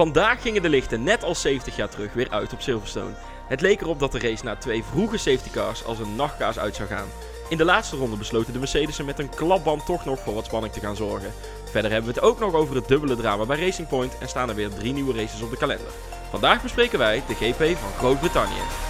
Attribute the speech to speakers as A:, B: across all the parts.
A: Vandaag gingen de lichten net als 70 jaar terug weer uit op Silverstone. Het leek erop dat de race na twee vroege safety cars als een nachtkaas uit zou gaan. In de laatste ronde besloten de Mercedes'en met een klapband toch nog voor wat spanning te gaan zorgen. Verder hebben we het ook nog over het dubbele drama bij Racing Point en staan er weer drie nieuwe races op de kalender. Vandaag bespreken wij de GP van Groot-Brittannië.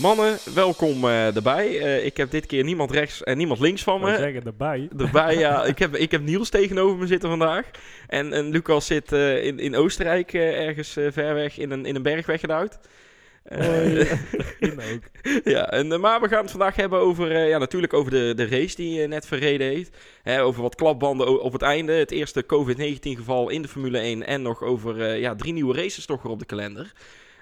A: Mannen, welkom eh, erbij. Eh, ik heb dit keer niemand rechts en niemand links van me.
B: zeggen erbij.
A: Erbij, ja. Ik heb, ik heb Niels tegenover me zitten vandaag. En, en Lucas zit eh, in, in Oostenrijk ergens ver weg in een, in een berg weggedouwd.
B: Hoi. In ook.
A: ja, en, maar we gaan het vandaag hebben over, ja, natuurlijk over de, de race die eh, net verreden heeft. Hè, over wat klapbanden op het einde. Het eerste COVID-19 geval in de Formule 1. En nog over ja, drie nieuwe races toch weer op de kalender.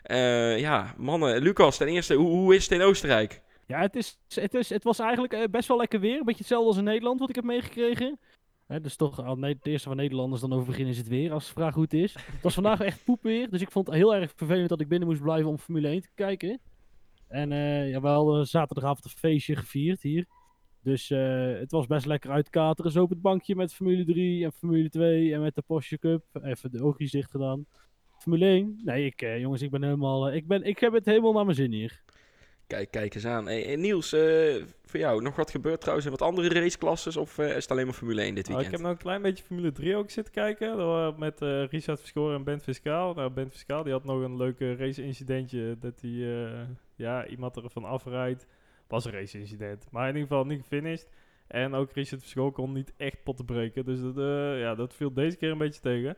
A: Eh, ja, mannen. Lucas, ten eerste, hoe, hoe is het in Oostenrijk?
C: Ja, het, is, het, is, het was eigenlijk eh, best wel lekker weer. Een beetje hetzelfde als in Nederland, wat ik heb meegekregen. Hè, dus toch, al ne- het eerste van Nederlanders dan over beginnen is het weer, als de vraag hoe het is. Het was vandaag echt poepweer, dus ik vond het heel erg vervelend dat ik binnen moest blijven om Formule 1 te kijken. En eh ja, we hadden zaterdagavond een feestje gevierd hier. Dus eh, het was best lekker uitkateren. Zo op het bankje met Formule 3 en Formule 2 en met de Porsche Cup. Even de oogjes dicht gedaan. Formule 1? Nee, ik, eh, jongens, ik ben helemaal... eh, ik, ben, ik heb het helemaal naar mijn zin hier.
A: Kijk, kijk eens aan. Hey, hey, Niels, eh, voor jou nog wat gebeurd trouwens in wat andere raceklasses? Of eh, is het alleen maar Formule 1 dit
B: Nou, ik
A: weekend?
B: heb nog een klein beetje Formule 3 ook zitten kijken. Met eh, Richard Verschoor en Ben Fiscaal. Nou, Ben Fiscaal die had nog een leuk race-incidentje. Dat hij eh, ja, iemand ervan afrijdt. Was een race-incident. Maar in ieder geval niet gefinished. En ook Richard Verschoor kon niet echt potten breken. Dus dat, eh, ja, dat viel deze keer een beetje tegen.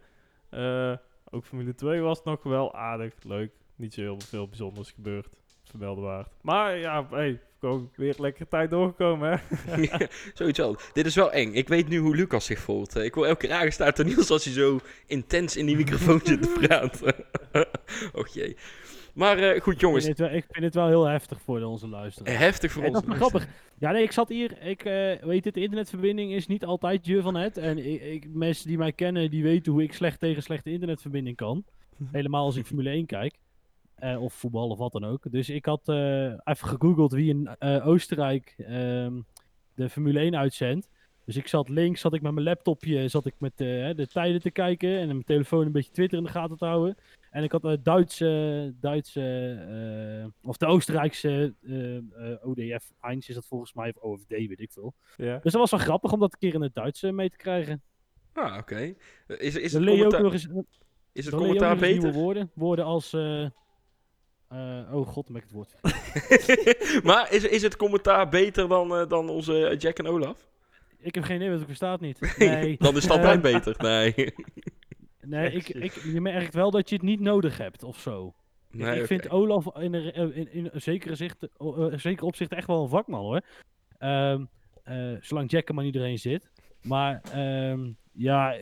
B: Eh, ook Formule 2 was nog wel aardig. Leuk. Niet zo heel veel bijzonders gebeurd. Vermelden waard. Maar ja, hey, weer lekker tijd doorgekomen hè.
A: Zoiets wel. Dit is wel eng. Ik weet nu hoe Lucas zich voelt. Eh, ik wil elke keer aangestaard door Niels als hij zo intens in die microfoon zit te praten. Och jee. Maar eh, goed
C: Ik
A: jongens,
C: vind, het wel, ik vind het wel heel heftig voor onze luisteraars.
A: heftig voor
C: En
A: ons.
C: dat is grappig. Ja, nee, ik zat hier. Ik eh, weet het, de internetverbinding is niet altijd je van het. En ik, ik, mensen die mij kennen, die weten hoe ik slecht tegen slechte internetverbinding kan. Helemaal als ik Formule 1 kijk. Eh, of voetbal of wat dan ook. Dus ik had even gegoogeld wie in Oostenrijk ehm, de Formule 1 uitzendt. Dus ik zat links, zat ik met mijn laptopje, zat ik met de tijden te kijken. En mijn telefoon een beetje Twitter in de gaten te houden. En ik had de Duitse, Duitse eh, of de Oostenrijkse eh, eh, ODF 1 is dat volgens mij, of OFD, weet ik veel.
B: ja.
C: Dus dat was wel grappig om dat een keer in het Duits eh, mee te krijgen.
A: Ah, oké. Eh, Is, is
C: Dan
A: het
C: leer je ook
A: commentaar,
C: nog eens,
A: is het
C: dan leer je ook
A: commentaar
C: nog eens nieuwe
A: beter?
C: woorden. Woorden als, eh, eh, oh god, dan ben ik het woord.
A: maar is, is het commentaar beter dan, eh, dan onze Jack en Olaf?
C: ik heb geen idee, want ik versta het niet. Nee,
A: dan is het altijd beter. Nee.
C: Nee ik, ik, je merkt wel dat je het niet nodig hebt of zo. Ik-
A: nee
C: ik vind Olaf in, een- in, in, in een zekere, zicht, eh, eh, zeker opzicht echt wel een vakman hoor. Ehm, eh, zolang Jack er maar niet erin zit. Maar ehm, ja,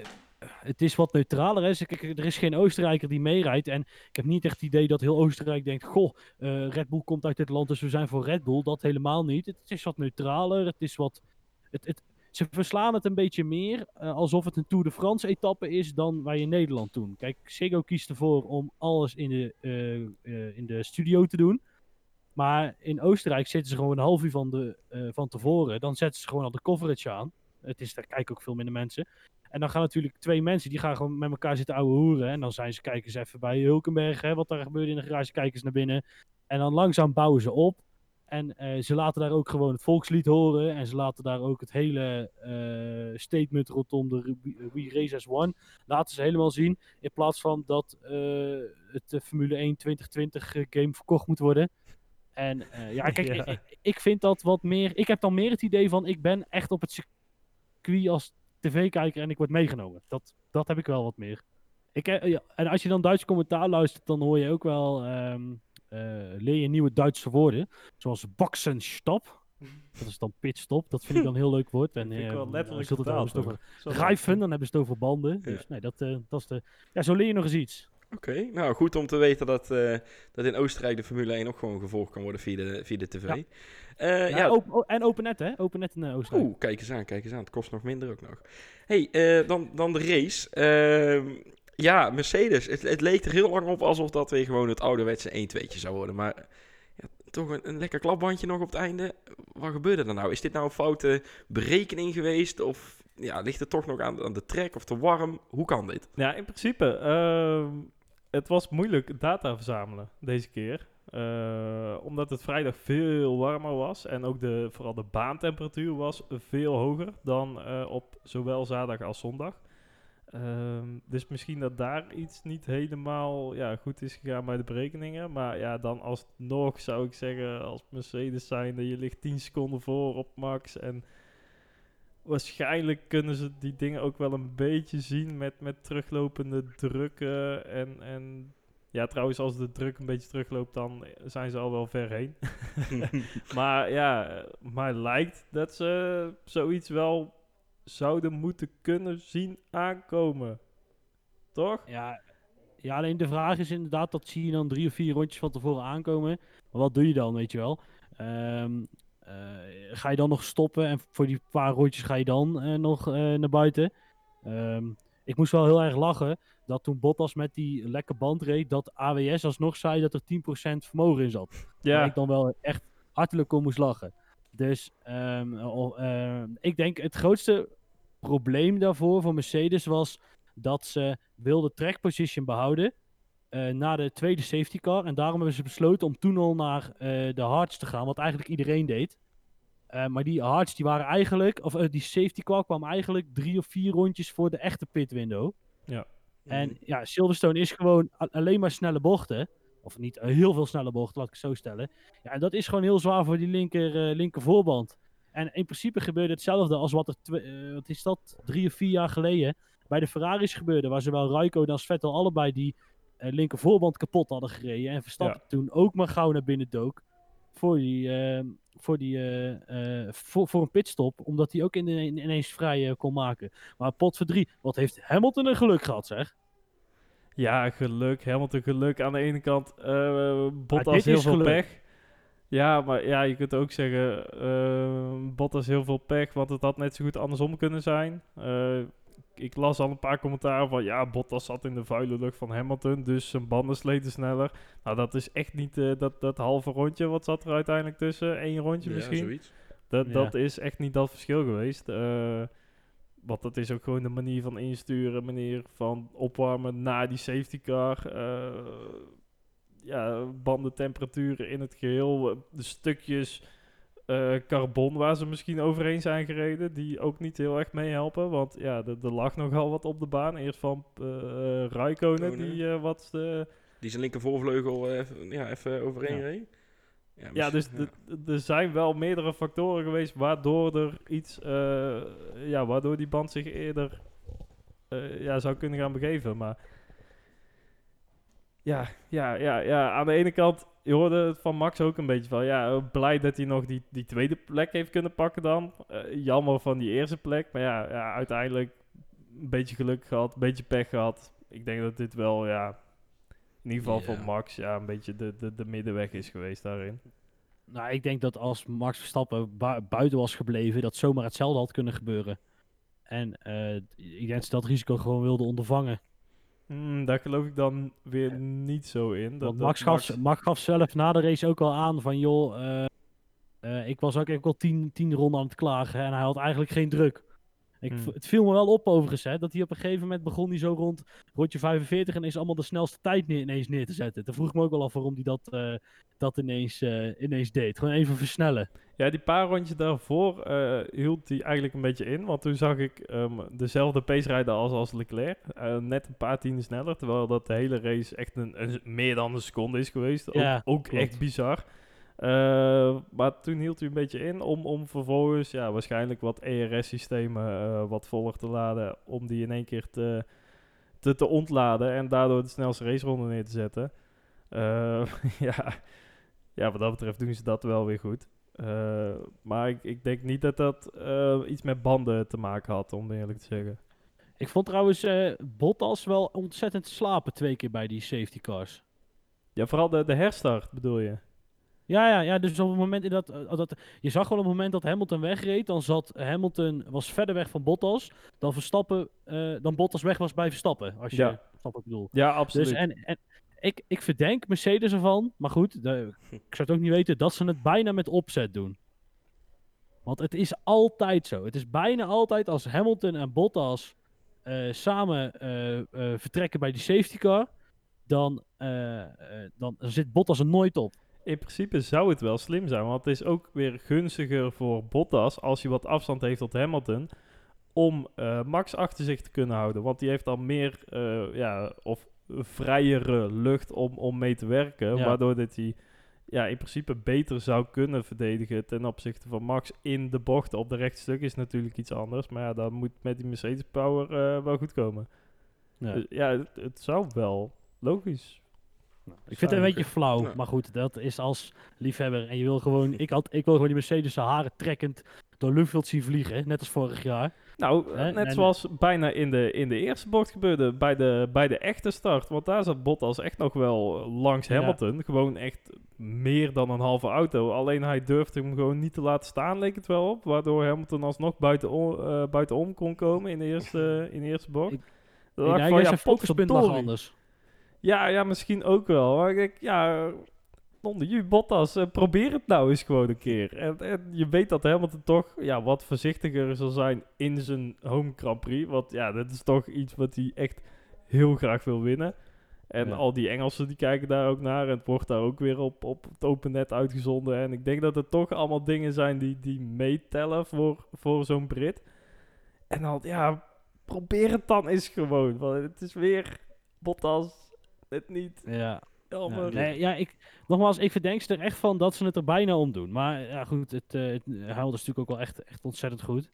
C: het is wat neutraler. Hè. Kijk, Er is geen Oostenrijker die meerijdt. En ik heb niet echt het idee dat heel Oostenrijk denkt: Goh, eh, Red Bull komt uit dit land, dus we zijn voor Red Bull. Dat helemaal niet. Het is wat neutraler. Het is wat. Het, het, ze verslaan het een beetje meer eh, alsof het een Tour de France etappe is dan wij in Nederland doen. Kijk, Sego kiest ervoor om alles in de, eh, eh, in de studio te doen. Maar in Oostenrijk zitten ze gewoon een half uur van, de, van tevoren. Dan zetten ze gewoon al de coverage aan. Het is, daar kijken ook veel minder mensen. En dan gaan natuurlijk twee mensen, die gaan gewoon met elkaar zitten ouwe hoeren. En dan zijn ze, kijken ze even bij Hulkenberg, hè, wat daar gebeurt in de garage, kijken ze naar binnen. En dan langzaam bouwen ze op. En eh, ze laten daar ook gewoon het volkslied horen. En ze laten daar ook het hele eh, statement rondom de We- Race as One. Laten ze helemaal zien. In plaats van dat eh, het Formule 1 2020 eh, game verkocht moet worden. En ja, kijk,
B: Ja.
C: Ik, ik- vind dat wat meer. Ik heb dan meer het idee van: ik ben echt op het circuit als tv-kijker en ik word meegenomen. Dat, dat heb ik wel wat meer. Ik, ja, en als je dan Duits commentaar luistert, dan hoor je ook wel. ehm, eh, leer je nieuwe Duitse woorden. Zoals boxenstop. Dat is dan pitstop. Dat vind ik dan een heel leuk woord. En,
B: vind ik
C: eh,
B: wel letterlijk
C: dan hebben ze
B: ook.
C: het
B: Zo
C: over Rijfen, dan hebben ze het over banden. Dus nee, dat, eh, dat is de... Ja, zo leer je nog eens iets.
A: Oké, nou goed om te weten dat, eh, dat in Oostenrijk de Formule 1 ook gewoon gevolgd kan worden via de, via de tv.
C: Ja.
A: Eh,
C: Ja,
A: ja,
C: open- o- en open net, hè? Open net in eh, Oostenrijk.
A: Oeh, kijk eens aan, kijk eens aan. Het kost nog minder ook nog. hey, eh, dan, dan de race. Ja, Mercedes. Het, het leek er heel lang op alsof dat weer gewoon het ouderwetse 1-2'tje zou worden. Maar ja, toch een, een lekker klapbandje nog op het einde. Wat gebeurde er nou? Is dit nou een foute berekening geweest? Of ja, ligt het toch nog aan, aan de trek of te warm? Hoe kan dit?
B: Ja, in principe. ehm, het was moeilijk data verzamelen deze keer. Eh, omdat het vrijdag veel warmer was. En ook de, vooral de baantemperatuur was veel hoger dan eh, op zowel zaterdag als zondag. Ehm, dus misschien dat daar iets niet helemaal ja, goed is gegaan bij de berekeningen. Maar ja, dan alsnog zou ik zeggen, als Mercedes zijnde, je ligt 10 seconden voor op max. En waarschijnlijk kunnen ze die dingen ook wel een beetje zien met, met teruglopende drukken. En, en ja, trouwens, als de druk een beetje terugloopt, dan zijn ze al wel ver heen. maar ja, maar lijkt dat ze zoiets wel zouden moeten kunnen zien aankomen. Toch?
C: Ja, ja, alleen de vraag is inderdaad, dat zie je dan drie of vier rondjes van tevoren aankomen. Maar wat doe je dan, weet je wel? Ehm, eh, ga je dan nog stoppen en voor die paar rondjes ga je dan eh, nog eh, naar buiten? Ehm, ik moest wel heel erg lachen dat toen Bottas met die lekke band reed, dat AWS alsnog zei dat er 10% vermogen in zat. Waar
B: Ja,
C: ik dan wel echt hartelijk om moest lachen. Dus ehm, oh, ik denk het grootste probleem daarvoor voor Mercedes was dat ze wilden track position behouden eh, na de tweede safety car. En daarom hebben ze besloten om toen al naar eh, de hards te gaan, wat eigenlijk iedereen deed. Eh, maar die hards die waren eigenlijk, of die safety car kwam eigenlijk drie of vier rondjes voor de echte pit window. En ja, Silverstone is gewoon alleen maar snelle bochten. Of niet heel veel snelle bochten, laat ik het zo stellen. Ja, en dat is gewoon heel zwaar voor die linker, eh, linker voorband. En in principe gebeurde hetzelfde als wat er, eh, wat is dat, drie of vier jaar geleden bij de Ferraris gebeurde. Waar zowel Raikkonen als Vettel allebei die eh, linker voorband kapot hadden gereden. En Verstappen toen ook maar gauw naar binnen dook. Voor, die, eh, voor, die, eh, voor, voor een pitstop. Omdat hij ook in, in- ineens vrij kon maken. Maar pot voor drie, wat heeft Hamilton een geluk gehad zeg.
B: ja, geluk. Hamilton geluk. Aan de ene kant, Bottas
C: dit
B: heel veel
C: geluk.
B: pech. Ja, maar ja, je kunt ook zeggen, eh Bottas heel veel pech, want het had net zo goed andersom kunnen zijn. Eh, ik las al een paar commentaren van, ja, Bottas zat in de vuile lucht van Hamilton, dus zijn banden sleten sneller. Nou, dat is echt niet eh, dat, dat halve rondje, wat zat er uiteindelijk tussen? Eén rondje
A: ja,
B: misschien?
A: zoiets.
B: Dat,
C: Ja.
B: dat is echt niet dat verschil geweest. Eh, want dat is ook gewoon de manier van insturen, manier van opwarmen na die safety car. Ja, bandentemperaturen in het geheel. eh, De stukjes eh, carbon waar ze misschien overheen zijn gereden, die ook niet heel erg meehelpen. Want ja, er lag nogal wat op de baan. Eerst van Raikkonen,
A: Raikkonen.
B: die eh, wat...
A: Die zijn linker voorvleugel even- ja, even overheen
B: Ja.
A: reed.
B: Ja, dus er zijn wel meerdere factoren geweest waardoor er iets, ja, waardoor die band zich eerder ja, zou kunnen gaan begeven. Maar ja, ja, ja, ja, aan de ene kant, je hoorde het van Max ook een beetje van, ja, eh, blij dat hij nog die, die tweede plek heeft kunnen pakken dan. Eh, jammer van die eerste plek, maar ja, ja, uiteindelijk een beetje geluk gehad, een beetje pech gehad. Ik denk dat dit wel, ja, in ieder geval voor Max, ja, een beetje de, de, de middenweg is geweest daarin.
C: Nou, ik denk dat als Max Verstappen bui- buiten was gebleven, dat zomaar hetzelfde had kunnen gebeuren. En eh, ik denk dat ze dat risico gewoon wilden ondervangen.
B: Hmm, daar geloof ik dan weer niet zo in. Dat,
C: Max, gaf, Max gaf zelf na de race ook al aan van, joh, eh, eh, ik was ook, ook al tien, tien ronden aan het klagen en hij had eigenlijk geen druk. Ik,
B: Hmm.
C: Het viel me wel op overigens, hè, dat hij op een gegeven moment begon hij zo rond rondje 45 en is allemaal de snelste tijd neer, ineens neer te zetten. Toen vroeg ik me ook wel af waarom hij dat, eh, dat ineens, eh, ineens deed. Gewoon even versnellen.
B: Ja, die paar rondjes daarvoor eh, hield hij eigenlijk een beetje in. Want toen zag ik ehm, dezelfde pace rijden als, als Leclerc. Net een paar tienden sneller. Terwijl dat de hele race echt een, een- meer dan een seconde is geweest. Ook,
C: Ja,
B: ook
C: klopt.
B: echt bizar. Eh, maar toen hield hij een beetje in om, om vervolgens ja, waarschijnlijk wat ERS-systemen eh, wat voller te laden. Om die in één keer te, te, te ontladen en daardoor de snelste raceronde neer te zetten. Eh, ja. ja, wat dat betreft doen ze dat wel weer goed. Maar ik, ik denk niet dat dat iets met banden te maken had, om eerlijk te zeggen.
C: Ik vond trouwens Bottas wel ontzettend slapen twee keer bij die safety cars.
B: Ja, vooral de, de herstart bedoel je.
C: Ja, ja, ja, dus op het moment dat, eh, dat je zag wel op het moment dat Hamilton wegreed, dan zat Hamilton was verder weg van Bottas, dan Verstappen, eh, dan Bottas weg was bij Verstappen, als je
B: Ja.
C: snapt wat ik bedoel.
B: Ja, absoluut.
C: Dus en, en ik, ik verdenk Mercedes ervan, maar goed, de- ik zou het ook niet weten, dat ze het bijna met opzet doen. Want het is altijd zo. Het is bijna altijd als Hamilton en Bottas eh, samen vertrekken bij die safety car, dan, dan zit Bottas er nooit op.
B: In principe zou het wel slim zijn, want het is ook weer gunstiger voor Bottas als hij wat afstand heeft tot Hamilton om eh, Max achter zich te kunnen houden. Want die heeft dan meer eh, ja, of vrijere lucht om, om mee te werken,
C: Ja.
B: waardoor dat hij ja, in principe beter zou kunnen verdedigen ten opzichte van Max in de bochten. Op de rechtstuk is natuurlijk iets anders, maar ja, dat moet met die Mercedes Power eh, wel goed komen.
C: Ja.
B: Dus ja, het, het zou wel logisch.
C: Ik vind het een beetje flauw,
A: Ja.
C: maar goed, dat is als liefhebber. En je wil gewoon, ik, had, ik wil gewoon die Mercedes zijn haren trekkend door luchtveld zien vliegen, net als vorig jaar.
B: Nou,
C: Hè,
B: net
C: en-
B: zoals bijna in de, in de eerste bocht gebeurde, bij de, bij de echte start. Want daar zat Bottas echt nog wel langs
C: Ja.
B: Hamilton. Gewoon echt meer dan een halve auto. Alleen hij durfde hem gewoon niet te laten staan, leek het wel op. Waardoor Hamilton alsnog buitenom, eh buitenom kon komen in de eerste, in de eerste bocht.
C: Ik-
B: Dan
C: Ik dat
B: ja,
C: zijn focuspunt lag
B: potverdorie.
C: anders.
B: Ja, ja, misschien ook wel. Maar ik denk, ja, onder jullie Bottas, eh, probeer het nou eens gewoon een keer. En, en je weet dat Hamilton toch ja, wat voorzichtiger zal zijn in zijn home Grand Prix. Want ja, dat is toch iets wat hij echt heel graag wil winnen. En
C: Ja.
B: al die Engelsen die kijken daar ook naar. En het wordt daar ook weer op, op het open net uitgezonden. En ik denk dat het toch allemaal dingen zijn die, die meetellen voor, voor zo'n Brit. En dan, ja, probeer het dan eens gewoon. Want het is weer Bottas, het niet.
C: Ja. Nee, ja, ik, nogmaals, ik verdenk ze er echt van dat ze het er bijna om doen. Maar ja, goed, het, eh het is natuurlijk ook wel echt, echt ontzettend goed.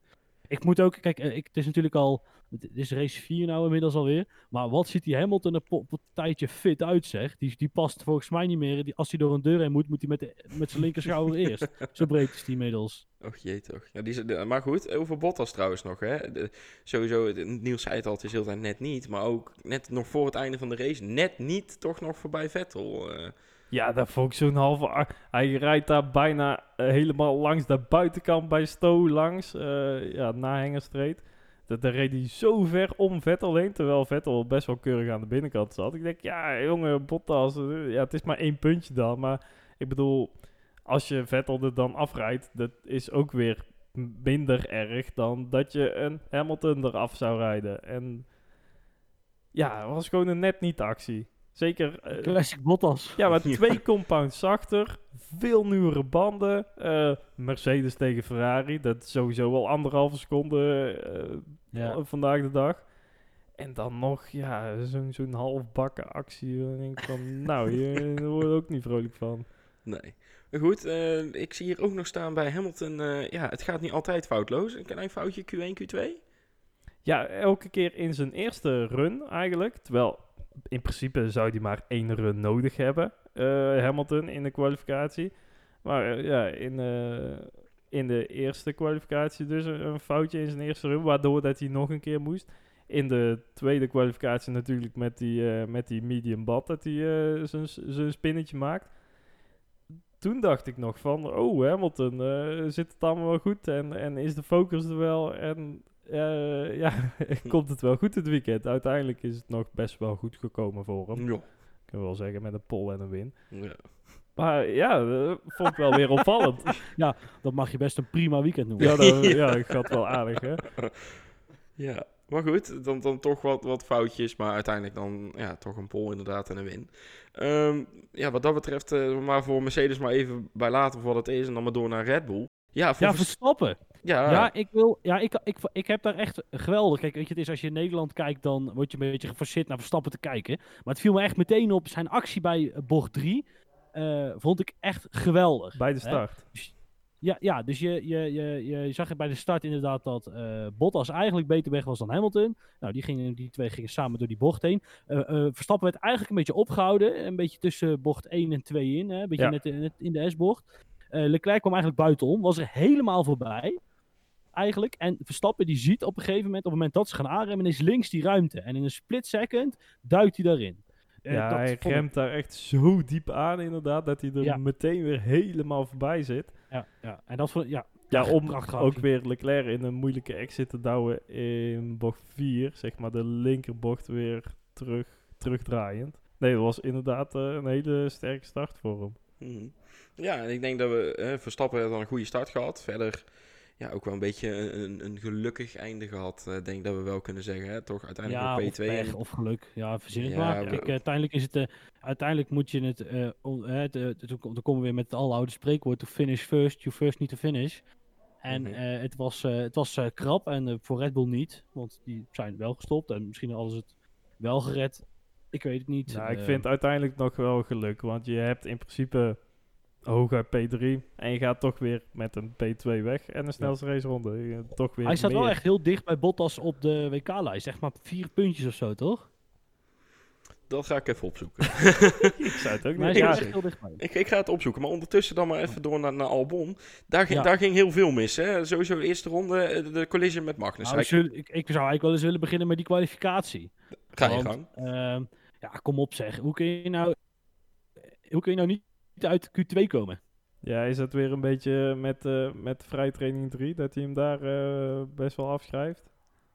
C: Ik moet ook, kijk, eh, ik, het is natuurlijk al, het is race 4 nou inmiddels alweer. Maar wat ziet die Hamilton er op een tijdje fit uit, zeg. Die, die past volgens mij niet meer. Die, als hij door een deur heen moet, moet hij met, de- met zijn linkerschouder eerst. Zo breed is die inmiddels.
A: Och jee toch. Ja, die de- maar goed, over Bottas trouwens nog. Hè. De- sowieso, Niels zei het al, het is heel tijd net niet. Maar ook net nog voor het einde van de race, net niet toch nog voorbij Vettel. eh.
B: Ja, dat vond ik zo'n halve... Hij rijdt daar bijna eh, helemaal langs de buitenkant bij Stowe langs. eh, ja, na Hengerstreet. Dat, daar reed hij zo ver om Vettel heen. Terwijl Vettel best wel keurig aan de binnenkant zat. Ik denk, ja, jongen, Bottas. eh, ja, het is maar één puntje dan. Maar ik bedoel, als je Vettel er dan afrijdt... Dat is ook weer minder erg dan dat je een Hamilton eraf zou rijden. En ja, het was gewoon een net niet actie. Zeker... eh,
C: Classic Bottas.
B: ja, maar twee compounds zachter, veel nieuwere banden. eh, Mercedes tegen Ferrari, dat is sowieso wel anderhalve seconde eh,
C: Ja.
B: vandaag de dag. En dan nog, ja, zo'n zo'n halfbakken actie. Dan denk ik van, nou, hier daar word ik ook niet vrolijk van.
A: Nee. Goed, eh, ik zie hier ook nog staan bij Hamilton. eh, ja, het gaat niet altijd foutloos. Een klein foutje Q1, Q2.
B: Ja, elke keer in zijn eerste run eigenlijk. Terwijl in principe zou hij maar één run nodig hebben, eh, Hamilton, in de kwalificatie. Maar eh, ja, in, eh, in de eerste kwalificatie dus een, foutje in zijn eerste run, waardoor dat hij nog een keer moest. In de tweede kwalificatie natuurlijk met die, met die medium bad dat hij zijn spinnetje maakt. Toen dacht ik nog van, oh Hamilton, zit het allemaal wel goed en, en is de focus er wel en eh, ja, komt het wel goed het weekend. Uiteindelijk is het nog best wel goed gekomen voor hem.
A: Ja.
B: Ik kan wel zeggen met een pol en een win.
A: ja.
B: Maar ja, dat vond ik wel weer opvallend.
C: Dat mag je best een prima weekend noemen.
B: ja, dat, ja, ik gaat wel aardig hè.
A: Ja, maar goed, dan, dan toch wat, wat foutjes, maar uiteindelijk dan ja, toch een pol inderdaad en een win. Ehm, ja, wat dat betreft, eh, maar voor Mercedes maar even bij laten voor wat het is en dan maar door naar Red Bull. Ja, voor
C: Ja, Verstappen.
A: Ja,
C: Ja, ik wil. Ja, ik, ik, ik heb daar echt geweldig. Kijk, weet je, het is als je in Nederland kijkt, dan word je een beetje geforceerd naar Verstappen te kijken. Maar het viel me echt meteen op. Zijn actie bij eh, bocht 3 vond ik echt geweldig.
B: Bij de
C: Hè?
B: start.
C: Ja, ja dus je, je, je, je zag bij de start inderdaad dat eh, Bottas eigenlijk beter weg was dan Hamilton. Nou, die, gingen, die twee gingen samen door die bocht heen. Eh, eh, Verstappen werd eigenlijk een beetje opgehouden. Een beetje tussen bocht 1 en 2 in. Hè? Een beetje
B: Ja.
C: net, net in de S-bocht. Eh, Leclerc kwam eigenlijk buitenom. Was er helemaal voorbij. Eigenlijk. En Verstappen die ziet op een gegeven moment, op het moment dat ze gaan aanremmen, is links die ruimte. En in een split second duikt hij daarin. Eh,
B: ja,
C: dat
B: hij
C: ik-
B: remt daar echt zo diep aan inderdaad, dat hij er
C: Ja.
B: meteen weer helemaal voorbij zit.
C: Ja, ja. En dat vond ja,
B: Ja, om ook weer Leclerc in een moeilijke exit te douwen in bocht 4, zeg maar de linkerbocht weer terug, terugdraaiend. Nee, dat was inderdaad eh, een hele sterke start voor hem.
A: Mhm. Ja, en ik denk dat we eh, Verstappen dan een goede start gehad. Verder ja, ook wel een beetje een, een, gelukkig einde gehad. eh, denk dat we wel kunnen zeggen. Hè? Toch uiteindelijk
C: ja,
A: op
C: of
A: P2.
C: pech
A: en-
C: of geluk. Ja, verzin het
A: Ja,
C: maar. Kijk, eh, uiteindelijk is het... eh, uiteindelijk moet je het... on- kom- dan komen we weer met het aloude spreekwoord... To finish first, you first need to finish. En
A: Mhm.
C: eh, het was, eh, het was eh, krap en voor Red Bull niet. Want die zijn wel gestopt en misschien hadden ze het wel gered. Ik weet het niet.
B: Nou, ik vind uiteindelijk nog wel geluk, want je hebt in principe hooguit P3 en je gaat toch weer met een P2 weg en een snelste raceronde. Je- Toch weer
C: Hij staat wel echt heel dicht bij Bottas op de WK-lijst. Zeg maar vier puntjes of zo, toch?
A: Dat ga ik even opzoeken.
B: Ik zou het ook
C: Maar hij
B: niet ja,
A: ik, ik ga het opzoeken. Maar ondertussen dan maar even door naar, naar Albon. Daar ging,
C: Ja.
A: daar ging heel veel mis. Hè? Sowieso de eerste ronde, eh, de collision met Magnus.
C: Nou, ik, ik zou eigenlijk wel eens willen beginnen met die kwalificatie.
A: ga je
C: want,
A: gang.
C: ehm, ja, kom op zeg. Hoe kun je nou, hoe kun je nou niet uit Q2 komen?
B: Ja, is het weer een beetje met, eh met vrijtraining 3, dat hij hem daar eh, best wel afschrijft?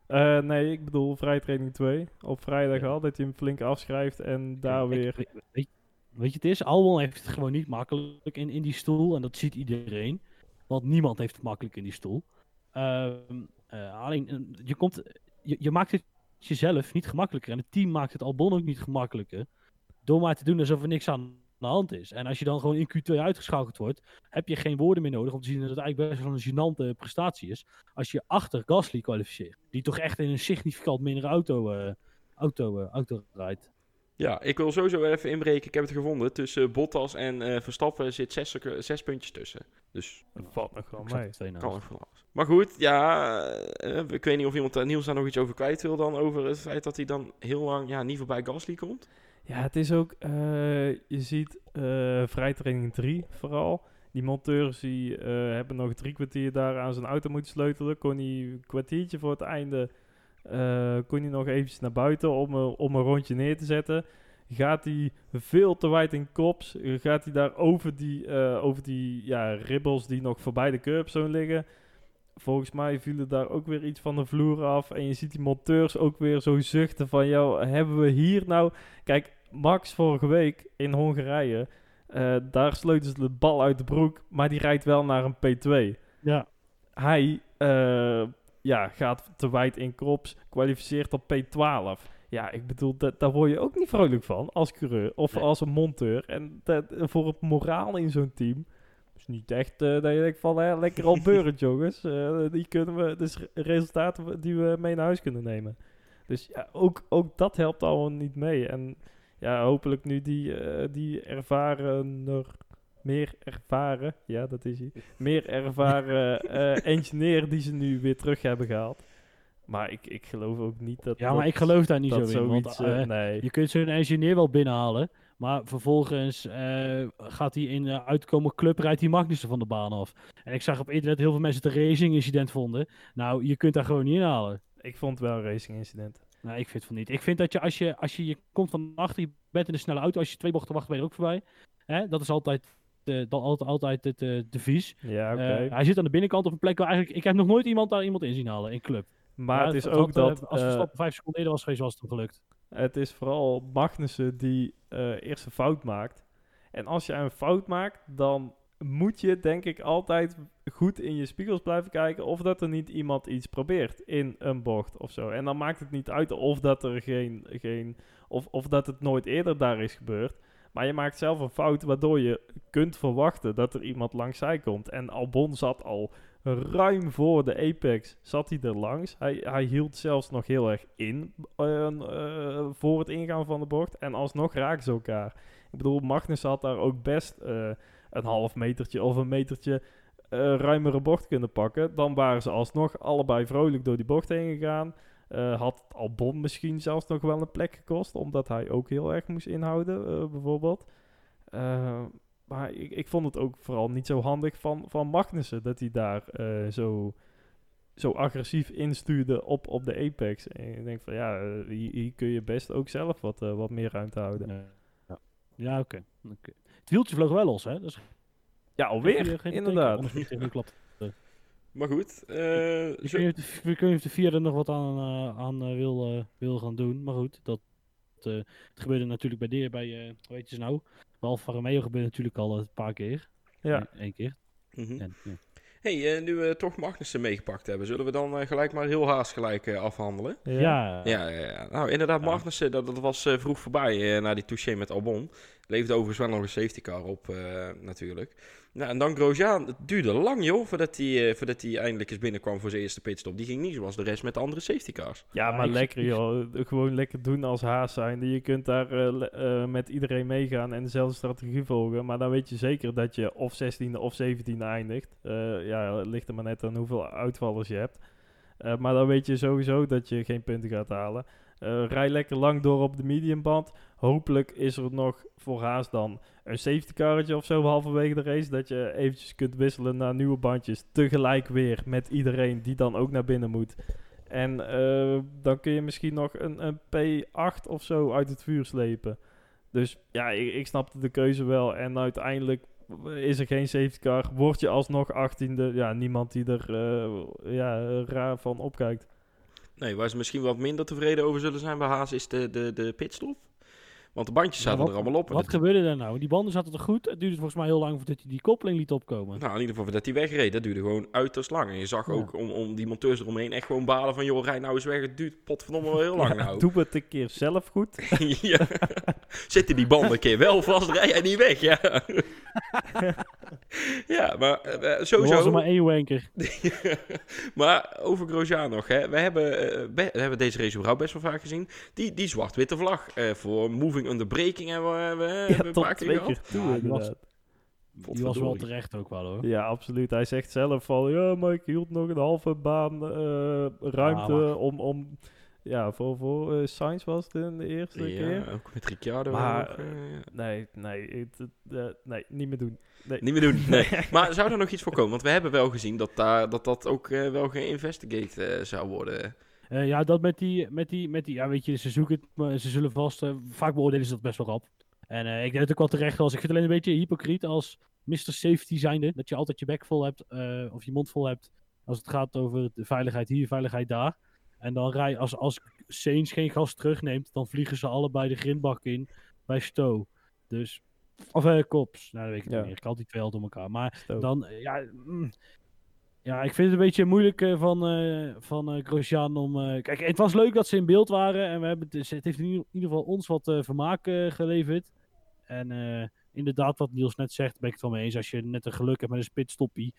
B: Eh, nee, ik bedoel vrijtraining 2. Op vrijdag
C: Ja.
B: al, dat hij hem flink afschrijft en daar weer...
C: weet, weet, weet je, het is, Albon heeft het gewoon niet makkelijk in, in die stoel. En dat ziet iedereen. Want niemand heeft het makkelijk in die stoel. Ehm, eh, alleen, je, komt, je, je maakt het jezelf niet gemakkelijker. En het team maakt het Albon ook niet gemakkelijker. Door maar te doen alsof er niks aan de hand is. En als je dan gewoon in Q2 uitgeschakeld wordt, heb je geen woorden meer nodig om te zien dat het eigenlijk best wel een gênante prestatie is. Als je achter Gasly kwalificeert. Die toch echt in een significant mindere auto, eh, auto, eh, auto rijdt.
A: Ja, ik wil sowieso even inbreken. Ik heb het gevonden. Tussen Bottas en eh, Verstappen zit zes, zes puntjes tussen. Dus
B: Dat valt nog wel mee.
C: er
A: kan nog van alles. Maar goed, ja, eh, ik weet niet of iemand, eh, Niels daar nog iets over kwijt wil dan. Over het feit dat hij dan heel lang ja, niet voorbij Gasly komt.
B: Ja, het is ook, eh, je ziet eh vrijtraining 3 vooral. Die monteurs die eh, hebben nog drie kwartier daar aan zijn auto moeten sleutelen. Kon hij een kwartiertje voor het einde, kon hij nog eventjes naar buiten om, om een rondje neer te zetten. Gaat hij veel te wijd in kops, gaat hij daar over die, over die ja, ribbels die nog voorbij de curbzone liggen. Volgens mij vielen daar ook weer iets van de vloer af. En je ziet die monteurs ook weer zo zuchten van... Jou, hebben we hier nou... Kijk, Max vorige week in Hongarije... eh, daar sleuten ze de bal uit de broek... maar die rijdt wel naar een P2.
C: Ja,
B: Hij eh, ja, gaat te wijd in krops... kwalificeert op P12. Ja, ik bedoel, dat, daar word je ook niet vrolijk van... als coureur of
C: Nee.
B: als een monteur. En dat, voor het moraal in zo'n team... is niet echt eh, dat je denkt van... Hè, lekker al beurend, jongens. Die kunnen we... Dus resultaten die we mee naar huis kunnen nemen. Dus ja, ook, ook dat helpt allemaal niet mee. En ja, hopelijk nu die, eh die ervarener, meer ervaren, ja dat is hij, meer ervaren eh, engineer die ze nu weer terug hebben gehaald. Maar ik, ik geloof ook niet dat
C: ja
B: dat,
C: maar ik geloof daar niet zo in. Want,
B: zoiets, eh, nee.
C: je kunt zo'n engineer wel binnenhalen. Maar vervolgens gaat hij in de uitkomen club, rijdt hij Magnussen van de baan af. En ik zag op internet heel veel mensen het een racing incident vonden. Nou, je kunt daar gewoon niet inhalen.
B: Ik vond het wel een racing incident.
C: Nou, ik vind van niet. Ik vind dat je als je, als je, je komt van achter, je bent in een snelle auto, als je twee bochten wacht, ben je er ook voorbij. Hè? Dat is altijd, eh, dan altijd, altijd het eh, devies.
B: Ja.
C: Eh, hij zit aan de binnenkant op een plek waar eigenlijk... Ik heb nog nooit iemand daar iemand in zien halen in club.
B: maar
C: Ja,
B: het is ook
C: eh,
B: dat...
C: Als
B: eh,
C: Verstappen vijf seconden eerder was geweest, was het hem gelukt.
B: Het is vooral Magnussen die eerst een fout maakt. En als je een fout maakt, dan moet je denk ik altijd goed in je spiegels blijven kijken of dat er niet iemand iets probeert in een bocht of zo. En dan maakt het niet uit of dat er geen, geen of, of dat het nooit eerder daar is gebeurd. Maar je maakt zelf een fout waardoor je kunt verwachten dat er iemand langs zij komt. En Albon zat al ruim voor de apex, zat hij er langs. Hij, hij hield zelfs nog heel erg in eh, eh, voor het ingaan van de bocht. En alsnog raken ze elkaar. Ik bedoel, Magnus had daar ook best eh, een half metertje of een metertje eh, ruimere bocht kunnen pakken, dan waren ze alsnog allebei vrolijk door die bocht heen gegaan. Eh, had Albon misschien zelfs nog wel een plek gekost, omdat hij ook heel erg moest inhouden, eh, bijvoorbeeld. Maar ik, ik vond het ook vooral niet zo handig van, van Magnussen, dat hij daar zo, zo agressief instuurde op, op de Apex. En ik denk van ja, hier, kun je best ook zelf wat, wat meer ruimte houden.
C: Ja, ja. oké. Het wieltje vloog wel los, hè? Dat is
B: Ja, alweer,
C: geen- geen
B: inderdaad.
C: teken, anders niet tegen de klap.
A: Maar goed, eh,
C: Ik
A: zo-
C: weet niet of de- ik weet niet of de vierde nog wat aan, eh, aan eh, wil, wil gaan doen. Maar goed, dat, eh, het gebeurde natuurlijk bij de, bij, eh heet je ze nou? Bij Alfa Romeo gebeurde natuurlijk al een paar keer.
B: Ja.
C: Eén keer. En, ja.
A: hey, eh, nu we toch Magnussen meegepakt hebben, zullen we dan gelijk maar heel haast gelijk eh, afhandelen?
C: Ja.
B: Ja.
A: Ja, ja, nou inderdaad,
C: Ja.
A: Magnussen, dat, dat was eh, vroeg voorbij eh, na die touché met Albon. Leefde overigens wel nog een safety car op, eh, natuurlijk. Nou, en dan Grosjean, het duurde lang joh, voordat hij, eh, voordat hij eindelijk eens binnenkwam voor zijn eerste pitstop. Die ging niet zoals de rest met de andere safety cars.
B: Ja, maar lekker joh. Gewoon lekker doen als haas zijn. Je kunt daar eh, eh, met iedereen meegaan en dezelfde strategie volgen. Maar dan weet je zeker dat je of 16e of 17e eindigt. Eh, ja, het ligt er maar net aan hoeveel uitvallers je hebt. Eh, maar dan weet je sowieso dat je geen punten gaat halen. Eh, rij lekker lang door op de mediumband. Hopelijk is er nog voor Haas dan een safety carretje of zo halverwege de race. Dat je eventjes kunt wisselen naar nieuwe bandjes. Tegelijk weer met iedereen die dan ook naar binnen moet. En eh, dan kun je misschien nog een, een P8 of zo uit het vuur slepen. Dus ja, ik, ik snapte de keuze wel. En uiteindelijk is er geen safety car. Word je alsnog 18e. Ja, niemand die er eh, ja, raar van opkijkt.
A: Nee, waar ze misschien wat minder tevreden over zullen zijn bij Haas is de, de, de pitstop. Want de bandjes
C: Ja,
A: zaten
C: wat-
A: er allemaal op.
C: Wat gebeurde daar nou? Die banden zaten toch goed? Het duurde volgens mij heel lang voordat hij die koppeling liet opkomen.
A: Nou, in ieder geval dat hij wegreed. Dat duurde gewoon uiterst lang. En je zag
C: Ja.
A: ook om, om die monteurs eromheen echt gewoon balen van... joh, rij nou eens weg. Het duurt potverdomme wel heel lang
B: Ja,
A: nou.
B: Doe het een keer zelf goed.
A: ja. Zitten die banden een keer wel vast, rij jij niet weg, ja. ja, maar eh,
C: Er was er
A: sowieso...
C: maar één wanker.
A: maar over Grosjean nog, hè. We hebben, eh, we hebben deze race überhaupt best wel vaak gezien. Die, die zwart-witte vlag eh, voor moving under braking hebben we, we,
B: Ja,
A: hebben
B: tot
A: keer
B: twee
A: gehad.
B: keer toe
C: Ja, die was-
B: inderdaad.
C: Die was wel terecht ook wel hoor.
B: Ja, absoluut. Hij zegt zelf van... Ja, maar ik hield nog een halve baan eh, ruimte om... om ja, voor, voor eh, Sainz was het in de eerste keer.
A: Ja, ook met Ricciardo.
B: Maar,
A: ook, eh,
B: Nee, nee, het, het, eh, nee, niet meer doen. Nee.
A: Niet meer doen, nee. Maar zou er nog iets voor komen? Want we hebben wel gezien dat daar, dat, dat ook eh, wel geïnvestigate eh, zou worden.
C: Eh, ja, dat met die, met die, met die, ja weet je, ze zoeken het, maar ze zullen vast, eh, vaak beoordelen ze dat best wel rap. En eh, ik denk het ook wel terecht was. Ik vind het alleen een beetje hypocriet als Mr. Safety zijnde, dat je altijd je bek vol hebt, of je mond vol hebt, als het gaat over de veiligheid hier, veiligheid daar. En dan rij, als, als Sainz geen gas terugneemt, dan vliegen ze allebei de grindbak in bij Stowe. Dus, of Kops, nou dat weet ik
B: Ja.
C: niet meer. Ik had die twee al door elkaar. Maar dan, ja, mm, ja, ik vind het een beetje moeilijk eh, van, eh van Grosjean om... kijk, het was leuk dat ze in beeld waren en we hebben het, dus het heeft in ieder, geval ons wat vermaak geleverd. En inderdaad, wat Niels net zegt, ben ik het wel mee eens. Als je net een geluk hebt met een spitstoppie,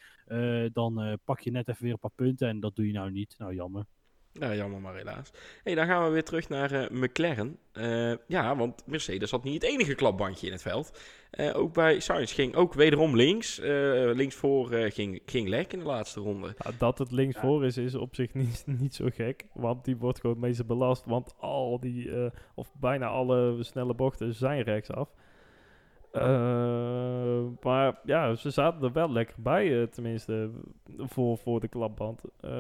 C: dan pak je net even weer een paar punten en dat doe je nou niet. Nou, jammer.
A: Ja, jammer maar helaas. hey, dan gaan we weer terug naar eh, McLaren. Eh, ja, want Mercedes had niet het enige klapbandje in het veld. Eh, ook bij Sainz ging ook wederom links. Links voor ging, ging lek in de laatste ronde.
B: Dat het links voor is, is op zich niet, niet zo gek. Want die wordt gewoon het meeste belast. Want al die, of bijna alle snelle bochten zijn rechtsaf. Eh, maar ja, ze zaten er wel lekker bij, eh, tenminste, voor, voor de klapband. Eh